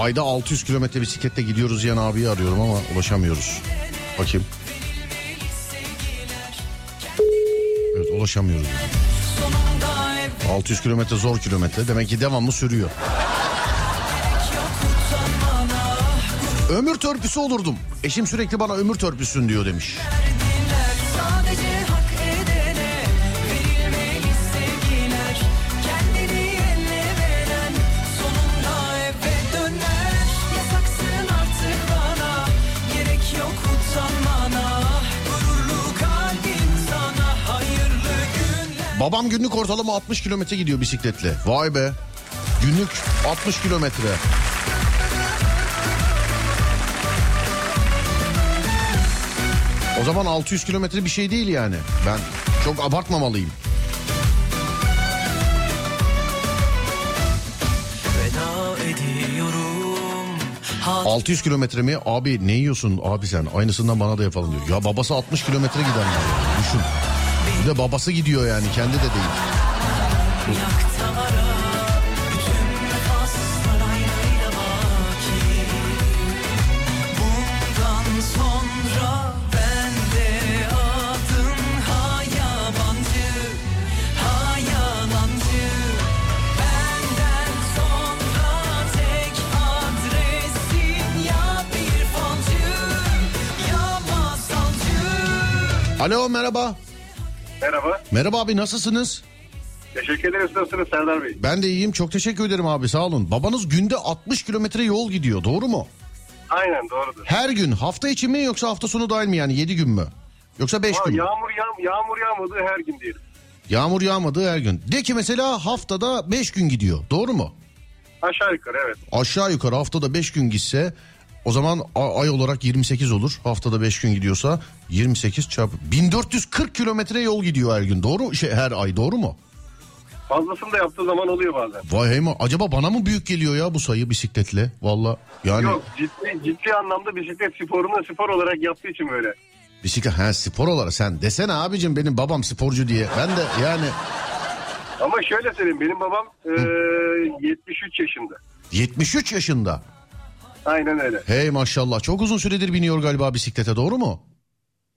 Ayda 600 kilometre bisikletle gidiyoruz yan abiyi arıyorum ama ulaşamıyoruz. Bakayım. Evet ulaşamıyoruz. sonunda hep 600 kilometre zor kilometre. Demek ki devamlı sürüyor. Ömür törpüsü olurdum. Eşim sürekli bana ömür törpüsün diyor demiş. Babam günlük ortalama 60 kilometre gidiyor bisikletle. Vay be. Günlük 60 kilometre. O zaman 600 kilometre bir şey değil yani. Ben çok abartmamalıyım. veda ediyorum 600 kilometre mi? Abi ne yiyorsun abi sen? Aynısından bana da yapalım diyor. Ya babası 60 kilometre gidenler. ya. Düşün. Bir de babası gidiyor yani kendi de değil. Alo merhaba. Merhaba. Merhaba abi nasılsınız? Teşekkür ederiz. Nasılsınız Serdar Bey? Ben de iyiyim çok teşekkür ederim abi sağ olun. Babanız günde 60 kilometre yol gidiyor doğru mu? Aynen doğrudur. Her gün hafta içi mi yoksa hafta sonu dahil mi yani 7 gün mü? Yoksa 5 Aa, gün mü? yağmur, yağ, yağmur yağmadığı her gün diyelim. Yağmur yağmadığı her gün. De ki mesela haftada 5 gün gidiyor doğru mu? Aşağı yukarı evet. Aşağı yukarı haftada 5 gün gitse o zaman ay olarak 28 olur. Haftada 5 gün gidiyorsa 28 çarpı 1440 kilometre yol gidiyor her gün. Doğru şey her ay doğru mu? Fazlasını da yaptığı zaman oluyor bazen. Vay heyma acaba bana mı büyük geliyor ya bu sayı bisikletle? Valla yani Yok ciddi, ciddi anlamda bisiklet sporunu spor olarak yaptığı için böyle. bisiklet ha spor olarak sen desene abicim benim babam sporcu diye. Ben de yani Ama şöyle söyleyeyim benim babam e, 73 yaşında. 73 yaşında. Aynen öyle. Hey maşallah çok uzun süredir biniyor galiba bisiklete doğru mu?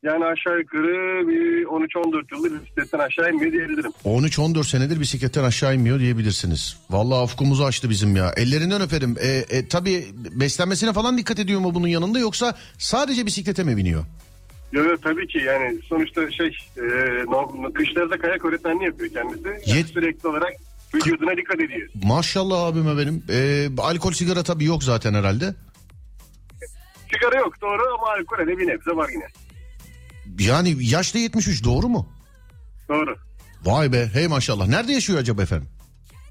Yani aşağı yukarı bir 13-14 yıldır bisikletten aşağı inmiyor diyebilirim. 13-14 senedir bisikletten aşağı inmiyor diyebilirsiniz. Vallahi ufkumuzu açtı bizim ya. Ellerinden öperim. E, e, tabii beslenmesine falan dikkat ediyor mu bunun yanında yoksa sadece bisiklete mi biniyor? Yok yok tabii ki yani sonuçta şey e, kışlarda kayak öğretmenliği yapıyor kendisi. Yani Yet- sürekli olarak vücuduna dikkat ediyor. Maşallah abime benim. E, alkol sigara tabii yok zaten herhalde. Sigara yok doğru ama alkol de bir nebze var yine. Yani yaşta 73 doğru mu? Doğru. Vay be hey maşallah. Nerede yaşıyor acaba efendim?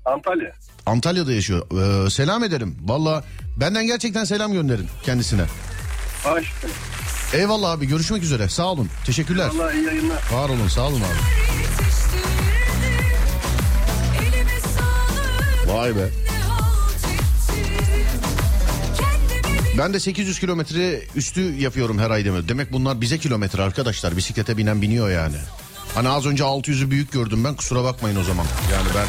Antalya. Antalya'da yaşıyor. Ee, selam ederim. Valla benden gerçekten selam gönderin kendisine. Aşkım. Eyvallah abi görüşmek üzere. Sağ olun. Teşekkürler. Allah iyi yayınlar. Var olun sağ olun abi. Vay be. Ben de 800 kilometre üstü yapıyorum her ay demek. Demek bunlar bize kilometre arkadaşlar. Bisiklete binen biniyor yani. Hani az önce 600'ü büyük gördüm ben kusura bakmayın o zaman. Yani ben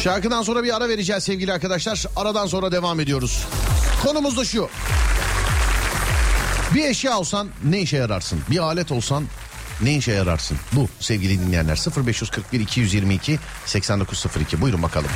şarkıdan sonra bir ara vereceğiz sevgili arkadaşlar. Aradan sonra devam ediyoruz. Konumuz da şu. Bir eşya olsan ne işe yararsın? Bir alet olsan ne işe yararsın? Bu sevgili dinleyenler 0541 222 8902 buyurun bakalım.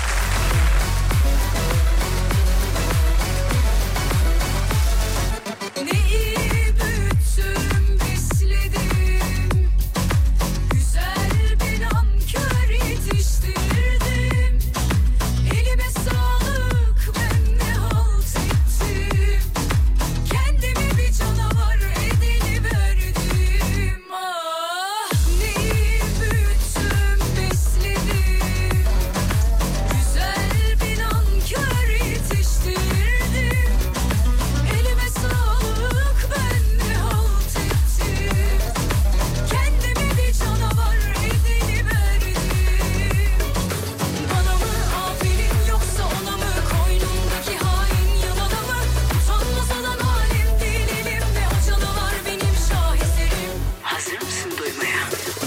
Absolutely.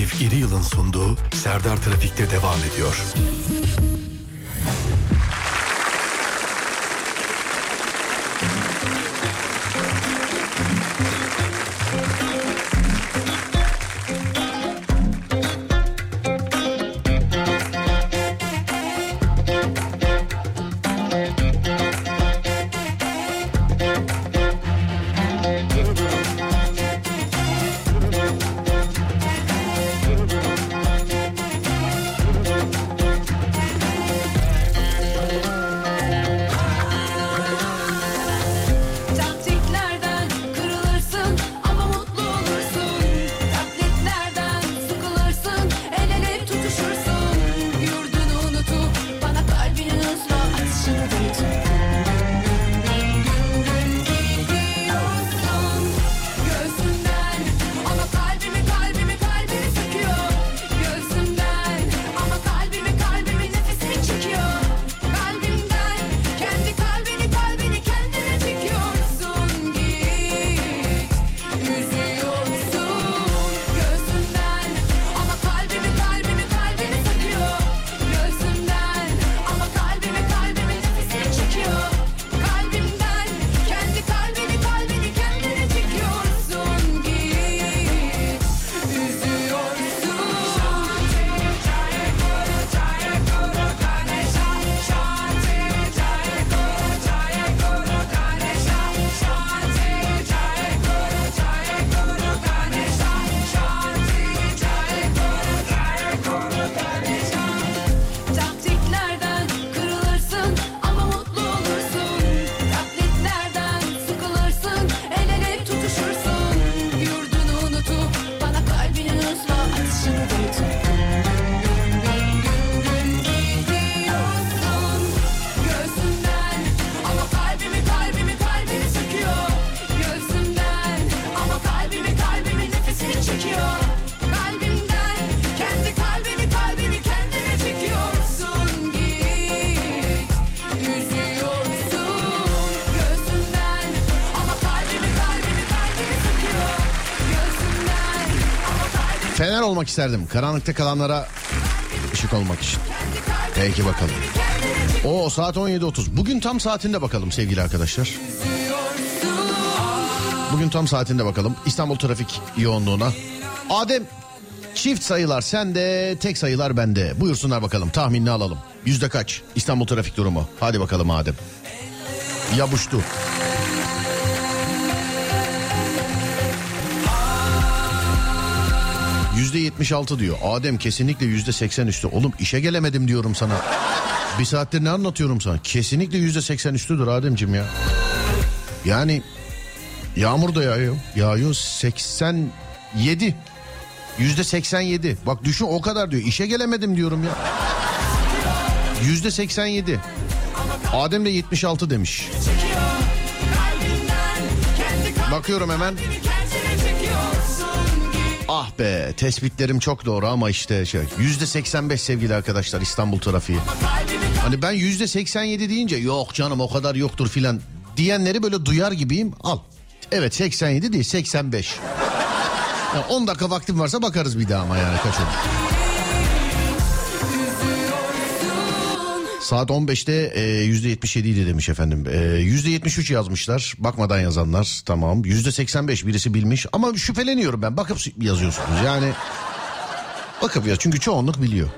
Aktif İri Yıl'ın sunduğu Serdar Trafik'te devam ediyor. Olmak isterdim. Karanlıkta kalanlara ışık olmak için. Peki bakalım. O saat 17.30. Bugün tam saatinde bakalım sevgili arkadaşlar. Bugün tam saatinde bakalım. İstanbul trafik yoğunluğuna. Adem çift sayılar sende, tek sayılar bende. Buyursunlar bakalım tahminini alalım. Yüzde kaç İstanbul trafik durumu? Hadi bakalım Adem. Yabuştu. Yüzde yetmiş altı diyor. Adem kesinlikle yüzde seksen üstü. Oğlum işe gelemedim diyorum sana. Bir saattir ne anlatıyorum sana? Kesinlikle yüzde seksen üstüdür Ademciğim ya. Yani yağmur da yağıyor. Yağıyor 87. Yüzde 87. Bak düşün o kadar diyor. İşe gelemedim diyorum ya. Yüzde 87. Adem de 76 demiş. Bakıyorum hemen. Ah be tespitlerim çok doğru ama işte şey yüzde 85 sevgili arkadaşlar İstanbul trafiği. Hani ben yüzde 87 deyince yok canım o kadar yoktur filan diyenleri böyle duyar gibiyim al. Evet 87 değil 85. Ya 10 dakika vaktim varsa bakarız bir daha ama yani kaç olur. Saat 15'te e, %77 idi demiş efendim. E, %73 yazmışlar. Bakmadan yazanlar tamam. %85 birisi bilmiş. Ama şüpheleniyorum ben. Bakıp yazıyorsunuz. Yani bakıp yaz. Çünkü çoğunluk biliyor.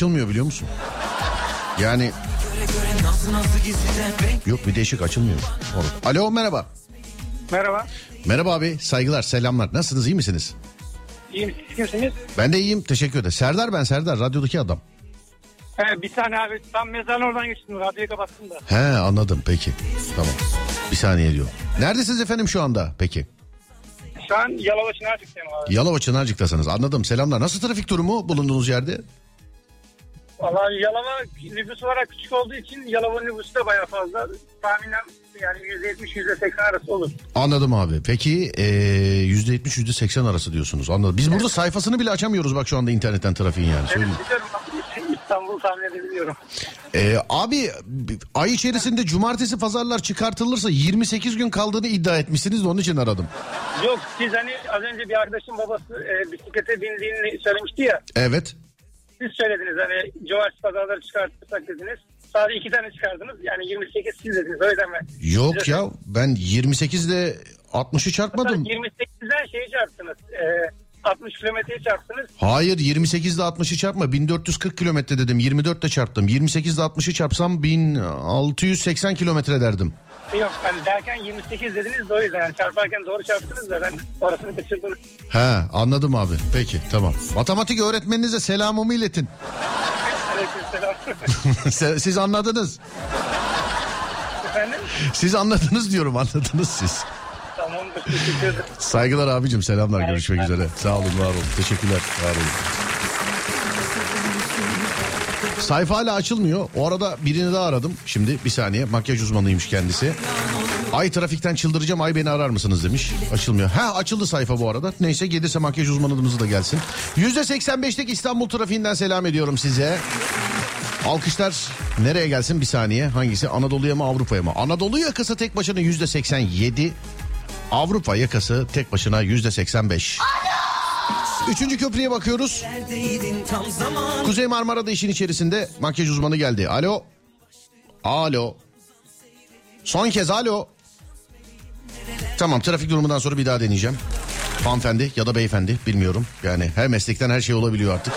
Açılmıyor biliyor musun? Yani yok bir değişik açılmıyor. Oğlum. Alo merhaba. Merhaba. Merhaba abi saygılar selamlar. Nasılsınız iyi misiniz? İyiyim siz kimsiniz? Ben de iyiyim teşekkür ederim. Serdar ben Serdar radyodaki adam. He, bir tane abi tam mezarın oradan geçtim radyoyu kapattım da. He anladım peki. Tamam. Bir saniye diyor. Neredesiniz efendim şu anda peki? Şu an Yalova Çınarcık'tayım abi. Yalova Çınarcık'tasınız anladım selamlar. Nasıl trafik durumu bulunduğunuz yerde? Valla Yalova nüfus olarak küçük olduğu için Yalova nüfusu da baya fazla. Tahminen yani %70-%80 arası olur. Anladım abi. Peki ee, yüzde yetmiş yüzde seksen arası diyorsunuz. Anladım. Biz burada sayfasını bile açamıyoruz bak şu anda internetten trafiğin yani. Evet, Söyleyeyim. biliyorum. İstanbul'u tahmin edebiliyorum. Ee, abi ay içerisinde cumartesi pazarlar çıkartılırsa 28 gün kaldığını iddia etmişsiniz de onun için aradım. Yok siz hani az önce bir arkadaşın babası e, bisiklete bindiğini söylemişti ya. Evet. Siz söylediniz hani cumartesi pazarları çıkartırsak dediniz. Sadece iki tane çıkardınız. Yani 28 siz dediniz öyle mi? Yok ya ben 28 ile 60'ı çarpmadım. 28'den şeyi çarptınız. E, 60 kilometreyi çarptınız. Hayır 28 ile 60'ı çarpma 1440 kilometre dedim 24 ile çarptım 28 ile 60'ı çarpsam 1680 kilometre derdim. Yok hani derken 28 dediniz de o yüzden yani çarparken doğru çarptınız da ben orasını kaçırdım. He anladım abi peki tamam. Matematik öğretmeninize selamımı iletin. Aleykümselam. Se- siz anladınız. Efendim? Siz anladınız diyorum anladınız siz. Tamamdır. Saygılar abicim selamlar görüşmek üzere. Sağ olun var olun teşekkürler var olun. Sayfa hala açılmıyor. O arada birini daha aradım. Şimdi bir saniye makyaj uzmanıymış kendisi. Ay trafikten çıldıracağım ay beni arar mısınız demiş. Açılmıyor. Ha açıldı sayfa bu arada. Neyse gelirse makyaj uzmanımız da gelsin. %85'lik İstanbul trafiğinden selam ediyorum size. Alkışlar nereye gelsin bir saniye. Hangisi Anadolu'ya mı Avrupa'ya mı? Anadolu yakası tek başına %87. Avrupa yakası tek başına %85. Üçüncü köprüye bakıyoruz. Kuzey Marmara'da işin içerisinde makyaj uzmanı geldi. Alo. Alo. Son kez alo. Tamam trafik durumundan sonra bir daha deneyeceğim. Hanımefendi ya da beyefendi bilmiyorum. Yani her meslekten her şey olabiliyor artık.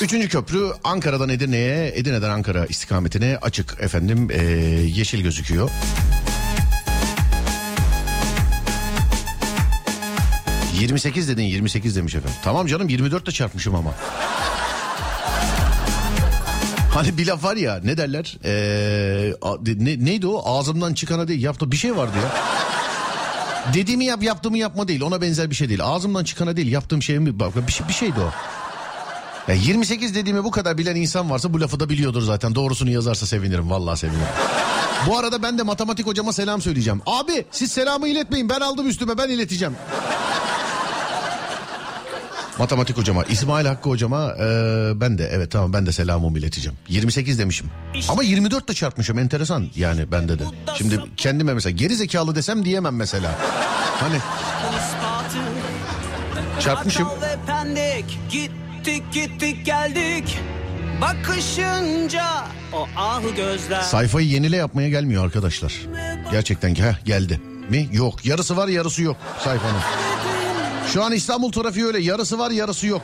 Üçüncü köprü Ankara'dan Edirne'ye, Edirne'den Ankara istikametine açık efendim ee, yeşil gözüküyor. ...28 dedin 28 demiş efendim. Tamam canım 24 de çarpmışım ama. Hani bir laf var ya ne derler? Ee, ne, neydi o? Ağzımdan çıkana değil yaptı bir şey vardı ya. Dediğimi yap yaptığımı yapma değil ona benzer bir şey değil. Ağzımdan çıkana değil yaptığım şey mi? Bir, şey, bir şeydi o. Ya 28 dediğimi bu kadar bilen insan varsa bu lafı da biliyordur zaten. Doğrusunu yazarsa sevinirim vallahi sevinirim. bu arada ben de matematik hocama selam söyleyeceğim. Abi siz selamı iletmeyin ben aldım üstüme ben ileteceğim. Matematik hocama, İsmail Hakkı hocama e, ben de evet tamam ben de selamımı ileteceğim. 28 demişim. Ama 24 de çarpmışım enteresan yani bende de. Şimdi kendime mesela geri zekalı desem diyemem mesela. Hani Çarpmışım. Gittik gittik geldik. Bakışınca o ah gözler. sayfayı yenile yapmaya gelmiyor arkadaşlar. Gerçekten ki heh, geldi. Mi? Yok. Yarısı var yarısı yok sayfanın. Şu an İstanbul trafiği öyle yarısı var yarısı yok.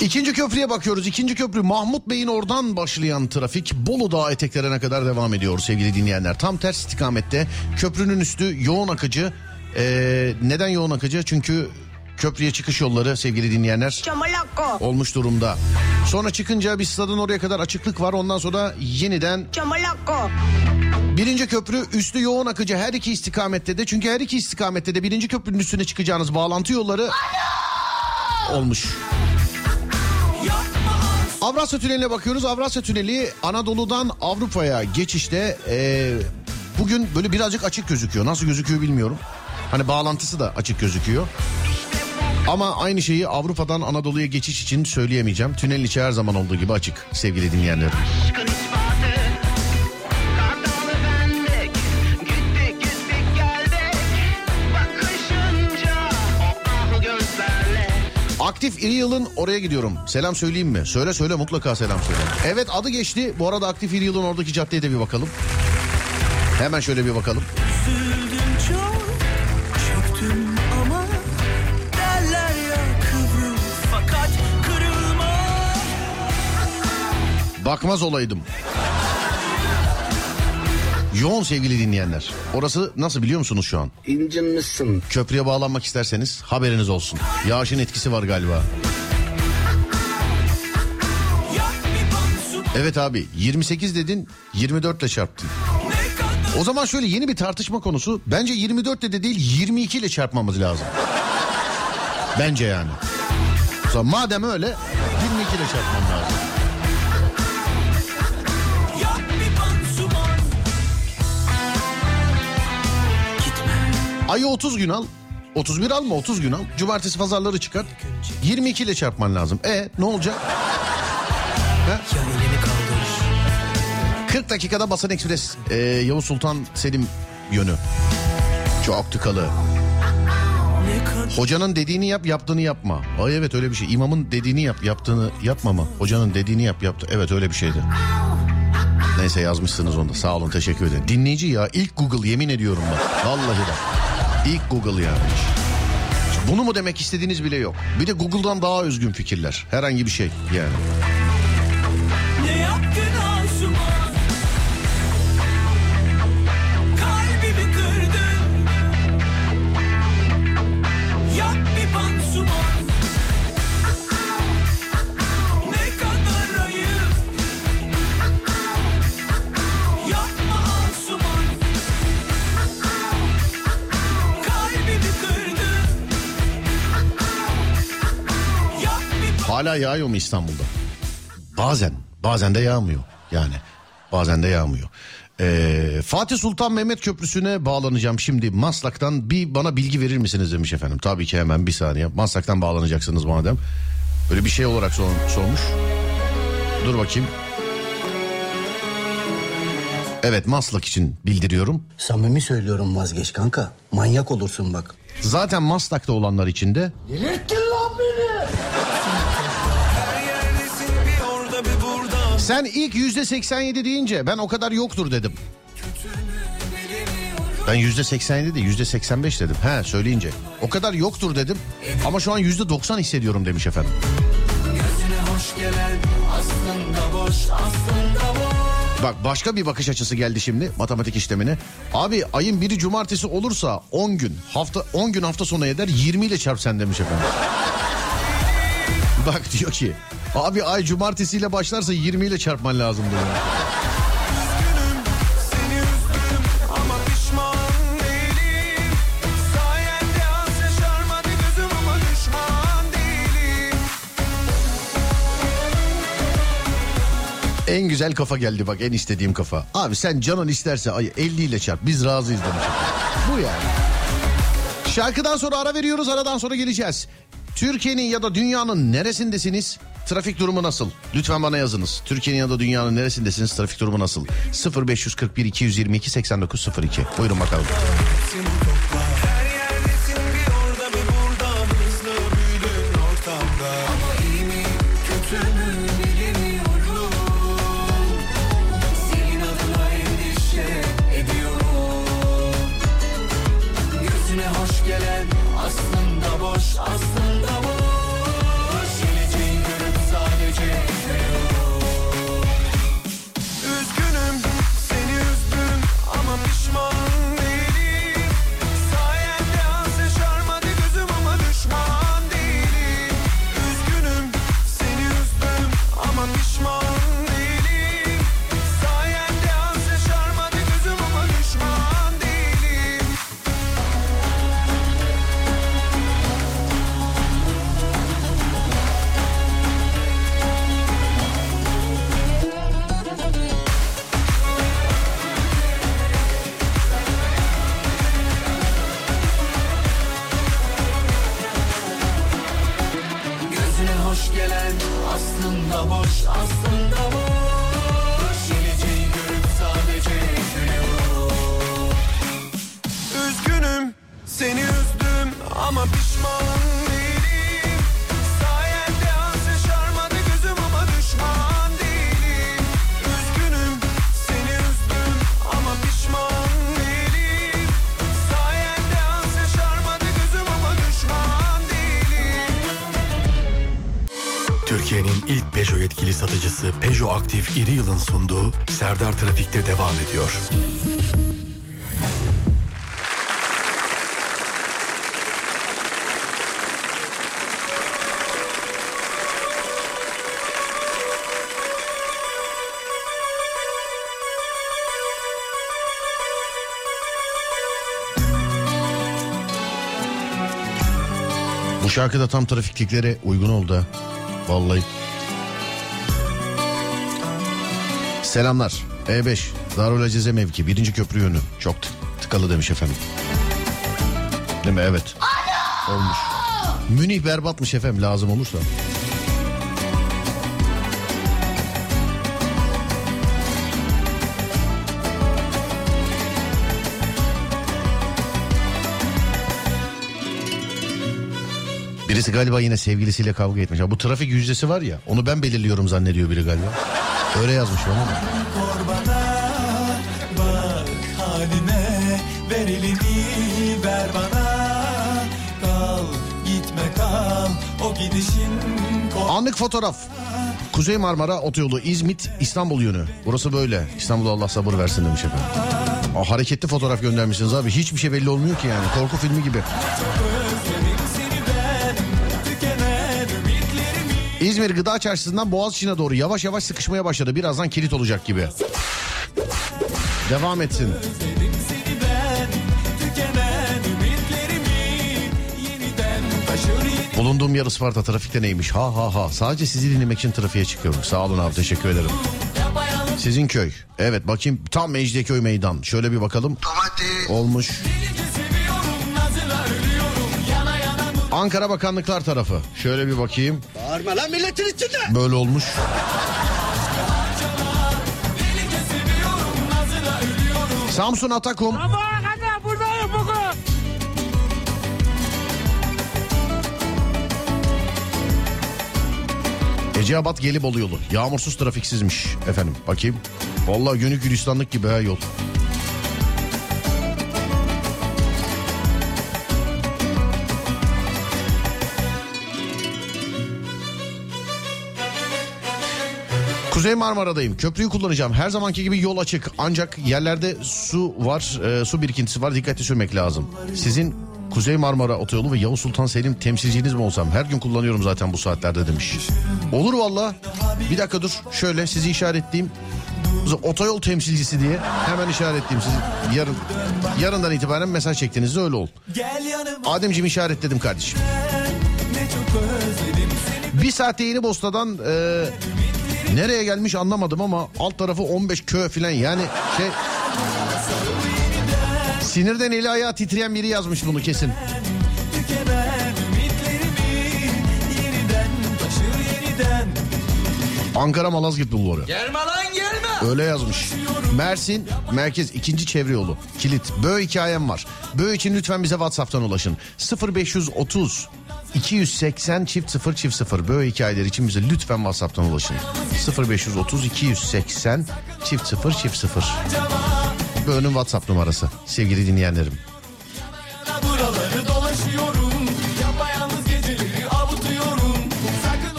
İkinci köprüye bakıyoruz. İkinci köprü Mahmut Bey'in oradan başlayan trafik Bolu Dağı eteklerine kadar devam ediyor sevgili dinleyenler. Tam ters istikamette köprünün üstü yoğun akıcı. Ee, neden yoğun akıcı? Çünkü köprüye çıkış yolları sevgili dinleyenler Çamalakko. olmuş durumda. Sonra çıkınca bir stadın oraya kadar açıklık var. Ondan sonra yeniden Çamalakko. Birinci köprü üstü yoğun akıcı her iki istikamette de. Çünkü her iki istikamette de birinci köprünün üstüne çıkacağınız bağlantı yolları olmuş. Avrasya Tüneli'ne bakıyoruz. Avrasya Tüneli Anadolu'dan Avrupa'ya geçişte e, bugün böyle birazcık açık gözüküyor. Nasıl gözüküyor bilmiyorum. Hani bağlantısı da açık gözüküyor. Ama aynı şeyi Avrupa'dan Anadolu'ya geçiş için söyleyemeyeceğim. Tünelin içi her zaman olduğu gibi açık sevgili dinleyenlerim. Aktif İri Yıl'ın oraya gidiyorum. Selam söyleyeyim mi? Söyle söyle mutlaka selam söyle. Evet adı geçti. Bu arada Aktif İri Yıl'ın oradaki caddeye de bir bakalım. Hemen şöyle bir bakalım. Üzüldüm çok, Yoğun sevgili dinleyenler. Orası nasıl biliyor musunuz şu an? İncinmişsin. Köprüye bağlanmak isterseniz haberiniz olsun. Yağışın etkisi var galiba. Evet abi 28 dedin 24 ile çarptın. O zaman şöyle yeni bir tartışma konusu. Bence 24 ile de değil 22 ile çarpmamız lazım. Bence yani. O zaman madem öyle 22 ile çarpmam lazım. Ayı 30 gün al. 31 alma 30 gün al. Cumartesi pazarları çıkart. 22 ile çarpman lazım. E ne olacak? Ha? 40 dakikada Basan Ekspres e, Yavuz Sultan Selim yönü. Çok tıkalı. Hocanın dediğini yap yaptığını yapma. Ay evet öyle bir şey. İmamın dediğini yap yaptığını yapma mı? Hocanın dediğini yap yaptı. Evet öyle bir şeydi. Neyse yazmışsınız onu da. Sağ olun teşekkür ederim. Dinleyici ya ilk Google yemin ediyorum bak. Vallahi bak. İlk Google yani. Bunu mu demek istediğiniz bile yok. Bir de Google'dan daha özgün fikirler. Herhangi bir şey yani. Hala yağıyor mu İstanbul'da? Bazen. Bazen de yağmıyor. Yani bazen de yağmıyor. Ee, Fatih Sultan Mehmet Köprüsü'ne bağlanacağım şimdi Maslak'tan bir bana bilgi verir misiniz demiş efendim. Tabii ki hemen bir saniye. Maslak'tan bağlanacaksınız madem. Böyle bir şey olarak sor- sormuş. Dur bakayım. Evet Maslak için bildiriyorum. Samimi söylüyorum vazgeç kanka. Manyak olursun bak. Zaten Maslak'ta olanlar için de Delirttin lan beni. Sen ilk yüzde 87 deyince ben o kadar yoktur dedim. Ben yüzde 87 değil yüzde 85 dedim. He söyleyince. O kadar yoktur dedim. Ama şu an yüzde 90 hissediyorum demiş efendim. Gelen aslında boş aslında boş Bak başka bir bakış açısı geldi şimdi matematik işlemine. Abi ayın biri cumartesi olursa 10 gün hafta 10 gün hafta sonu eder 20 ile çarp sen demiş efendim. Bak diyor ki abi ay cumartesiyle başlarsa 20 ile çarpman lazım diyor. En güzel kafa geldi bak en istediğim kafa. Abi sen canın isterse ay 50 ile çarp biz razıyız demiş. Bu yani. Şarkıdan sonra ara veriyoruz aradan sonra geleceğiz. Türkiye'nin ya da dünyanın neresindesiniz? Trafik durumu nasıl? Lütfen bana yazınız. Türkiye'nin ya da dünyanın neresindesiniz? Trafik durumu nasıl? 0541 222 8902. Buyurun bakalım. Türkiye'nin ilk Peugeot yetkili satıcısı Peugeot Aktif İri Yıl'ın sunduğu Serdar Trafik'te devam ediyor. Bu şarkı da tam trafikliklere uygun oldu. Vallahi. Selamlar. E5 Darül Acize mevki birinci köprü yönü. Çok tık- tıkalı demiş efendim. Değil mi? Evet. Olmuş. Münih berbatmış efendim lazım olursa. Birisi galiba yine sevgilisiyle kavga etmiş. Bu trafik yüzdesi var ya onu ben belirliyorum zannediyor biri galiba. Öyle yazmış bana. Korbana bak haline ver elini ver bana kal gitme kal o gidişin Anlık fotoğraf. Kuzey Marmara Otoyolu İzmit İstanbul yönü. Burası böyle. İstanbul'a Allah sabır versin demiş efendim. Aa, hareketli fotoğraf göndermişsiniz abi. Hiçbir şey belli olmuyor ki yani. Korku filmi gibi. İzmir Gıda Çarşısı'ndan Boğaziçi'ne doğru yavaş yavaş sıkışmaya başladı. Birazdan kilit olacak gibi. Devam etsin. Bulunduğum yer Isparta trafikte neymiş? Ha ha ha. Sadece sizi dinlemek için trafiğe çıkıyorum. Sağ olun abi teşekkür ederim. Sizin köy. Evet bakayım tam Mecidiyeköy meydan. Şöyle bir bakalım. Olmuş. Ankara Bakanlıklar tarafı. Şöyle bir bakayım. Bağırma lan milletin içinde. Böyle olmuş. Samsun Atakum. Sabaha kadar buradayım bugün. Eceabat Gelibolu yolu. Yağmursuz trafiksizmiş efendim. Bakayım. Vallahi gönül gülistanlık gibi ha yol. Kuzey Marmara'dayım. Köprüyü kullanacağım. Her zamanki gibi yol açık. Ancak yerlerde su var, e, su birikintisi var. Dikkatli sürmek lazım. Sizin Kuzey Marmara Otoyolu ve Yavuz Sultan Selim temsilciniz mi olsam? Her gün kullanıyorum zaten bu saatlerde demiş. Olur valla. Bir dakika dur. Şöyle sizi işaretleyeyim. Otoyol temsilcisi diye hemen işaretleyeyim sizi. Yarın yarından itibaren mesaj çektiğinizde öyle ol. Ademciğim işaretledim kardeşim. Bir saat yeni Bosta'dan e, nereye gelmiş anlamadım ama alt tarafı 15 kö falan yani şey sinirden eli ayağı titreyen biri yazmış bunu kesin. Ankara Malazgirt Bulvarı. Gelme lan gelme Öyle yazmış. Mersin Merkez ikinci çevre yolu. Kilit. Böğ hikayem var. Böğ için lütfen bize Whatsapp'tan ulaşın. 0530 280 çift 0 çift 0 böyle hikayeler için bize lütfen Whatsapp'tan ulaşın. 0530 280 çift 0 çift 0. Böğünün Whatsapp numarası sevgili dinleyenlerim.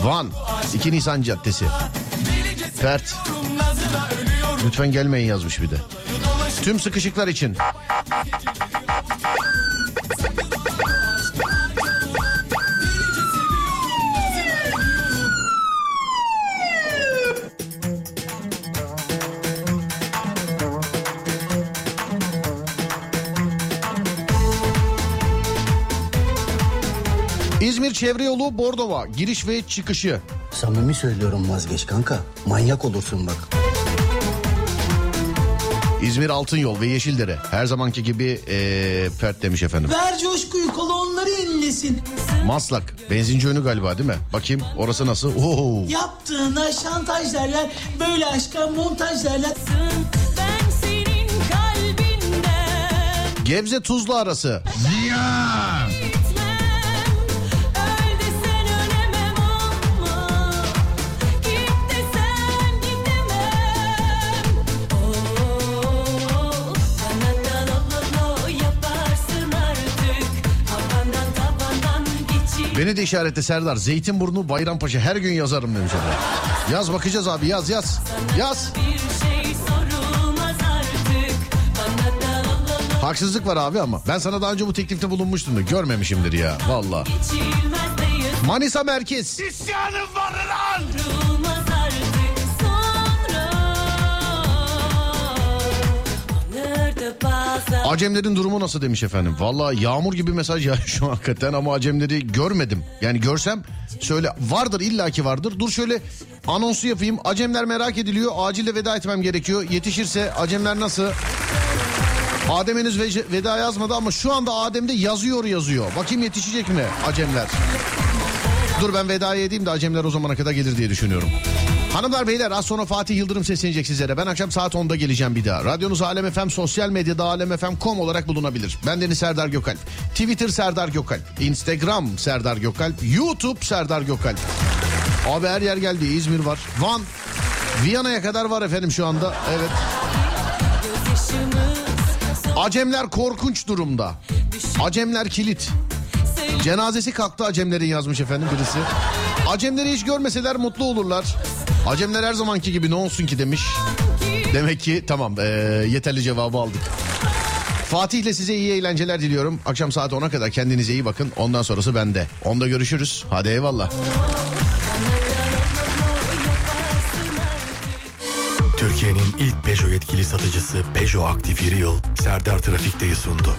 Van 2 Nisan Caddesi. Fert lütfen gelmeyin yazmış bir de. Tüm sıkışıklar için. İzmir Çevre Yolu Bordova giriş ve çıkışı. Samimi söylüyorum vazgeç kanka. Manyak olursun bak. İzmir Altın Yol ve Yeşildere. Her zamanki gibi ee, Fert demiş efendim. Ver coşkuyu kolonları inlesin. Maslak. Benzinci önü galiba değil mi? Bakayım orası nasıl? Oo. Yaptığına şantaj derler. Böyle aşka montaj derler. Ben senin kalbinden Gebze Tuzla arası. gitmem. Beni de işaretle Serdar. Zeytinburnu Bayrampaşa her gün yazarım demiş efendim. Yaz bakacağız abi yaz yaz. Yaz. Haksızlık var abi ama. Ben sana daha önce bu teklifte bulunmuştum da görmemişimdir ya. Valla. Manisa Merkez. İsyanım var lan Acemlerin durumu nasıl demiş efendim. Valla yağmur gibi mesaj ya şu an hakikaten ama Acemleri görmedim. Yani görsem söyle vardır illaki vardır. Dur şöyle anonsu yapayım. Acemler merak ediliyor. Acile veda etmem gerekiyor. Yetişirse Acemler nasıl? Adem henüz ve- veda yazmadı ama şu anda Adem'de yazıyor yazıyor. Bakayım yetişecek mi Acemler? Dur ben vedaya edeyim de Acemler o zamana kadar gelir diye düşünüyorum. Hanımlar beyler az sonra Fatih Yıldırım seslenecek sizlere. Ben akşam saat 10'da geleceğim bir daha. Radyonuz Alem FM sosyal medyada alemfm.com olarak bulunabilir. Ben Deniz Serdar Gökalp. Twitter Serdar Gökalp. Instagram Serdar Gökalp. YouTube Serdar Gökalp. Abi her yer geldi. İzmir var. Van. Viyana'ya kadar var efendim şu anda. Evet. Acemler korkunç durumda. Acemler kilit. Cenazesi kalktı Acemlerin yazmış efendim birisi. Acemleri hiç görmeseler mutlu olurlar. Acemler her zamanki gibi ne olsun ki demiş. Demek ki tamam eee, yeterli cevabı aldık. Fatih'le size iyi eğlenceler diliyorum. Akşam saat 10'a kadar kendinize iyi bakın. Ondan sonrası bende. Onda görüşürüz. Hadi eyvallah. Türkiye'nin ilk Peugeot yetkili satıcısı Peugeot Aktif Yeri Yıl Serdar Trafik'teyi sundu.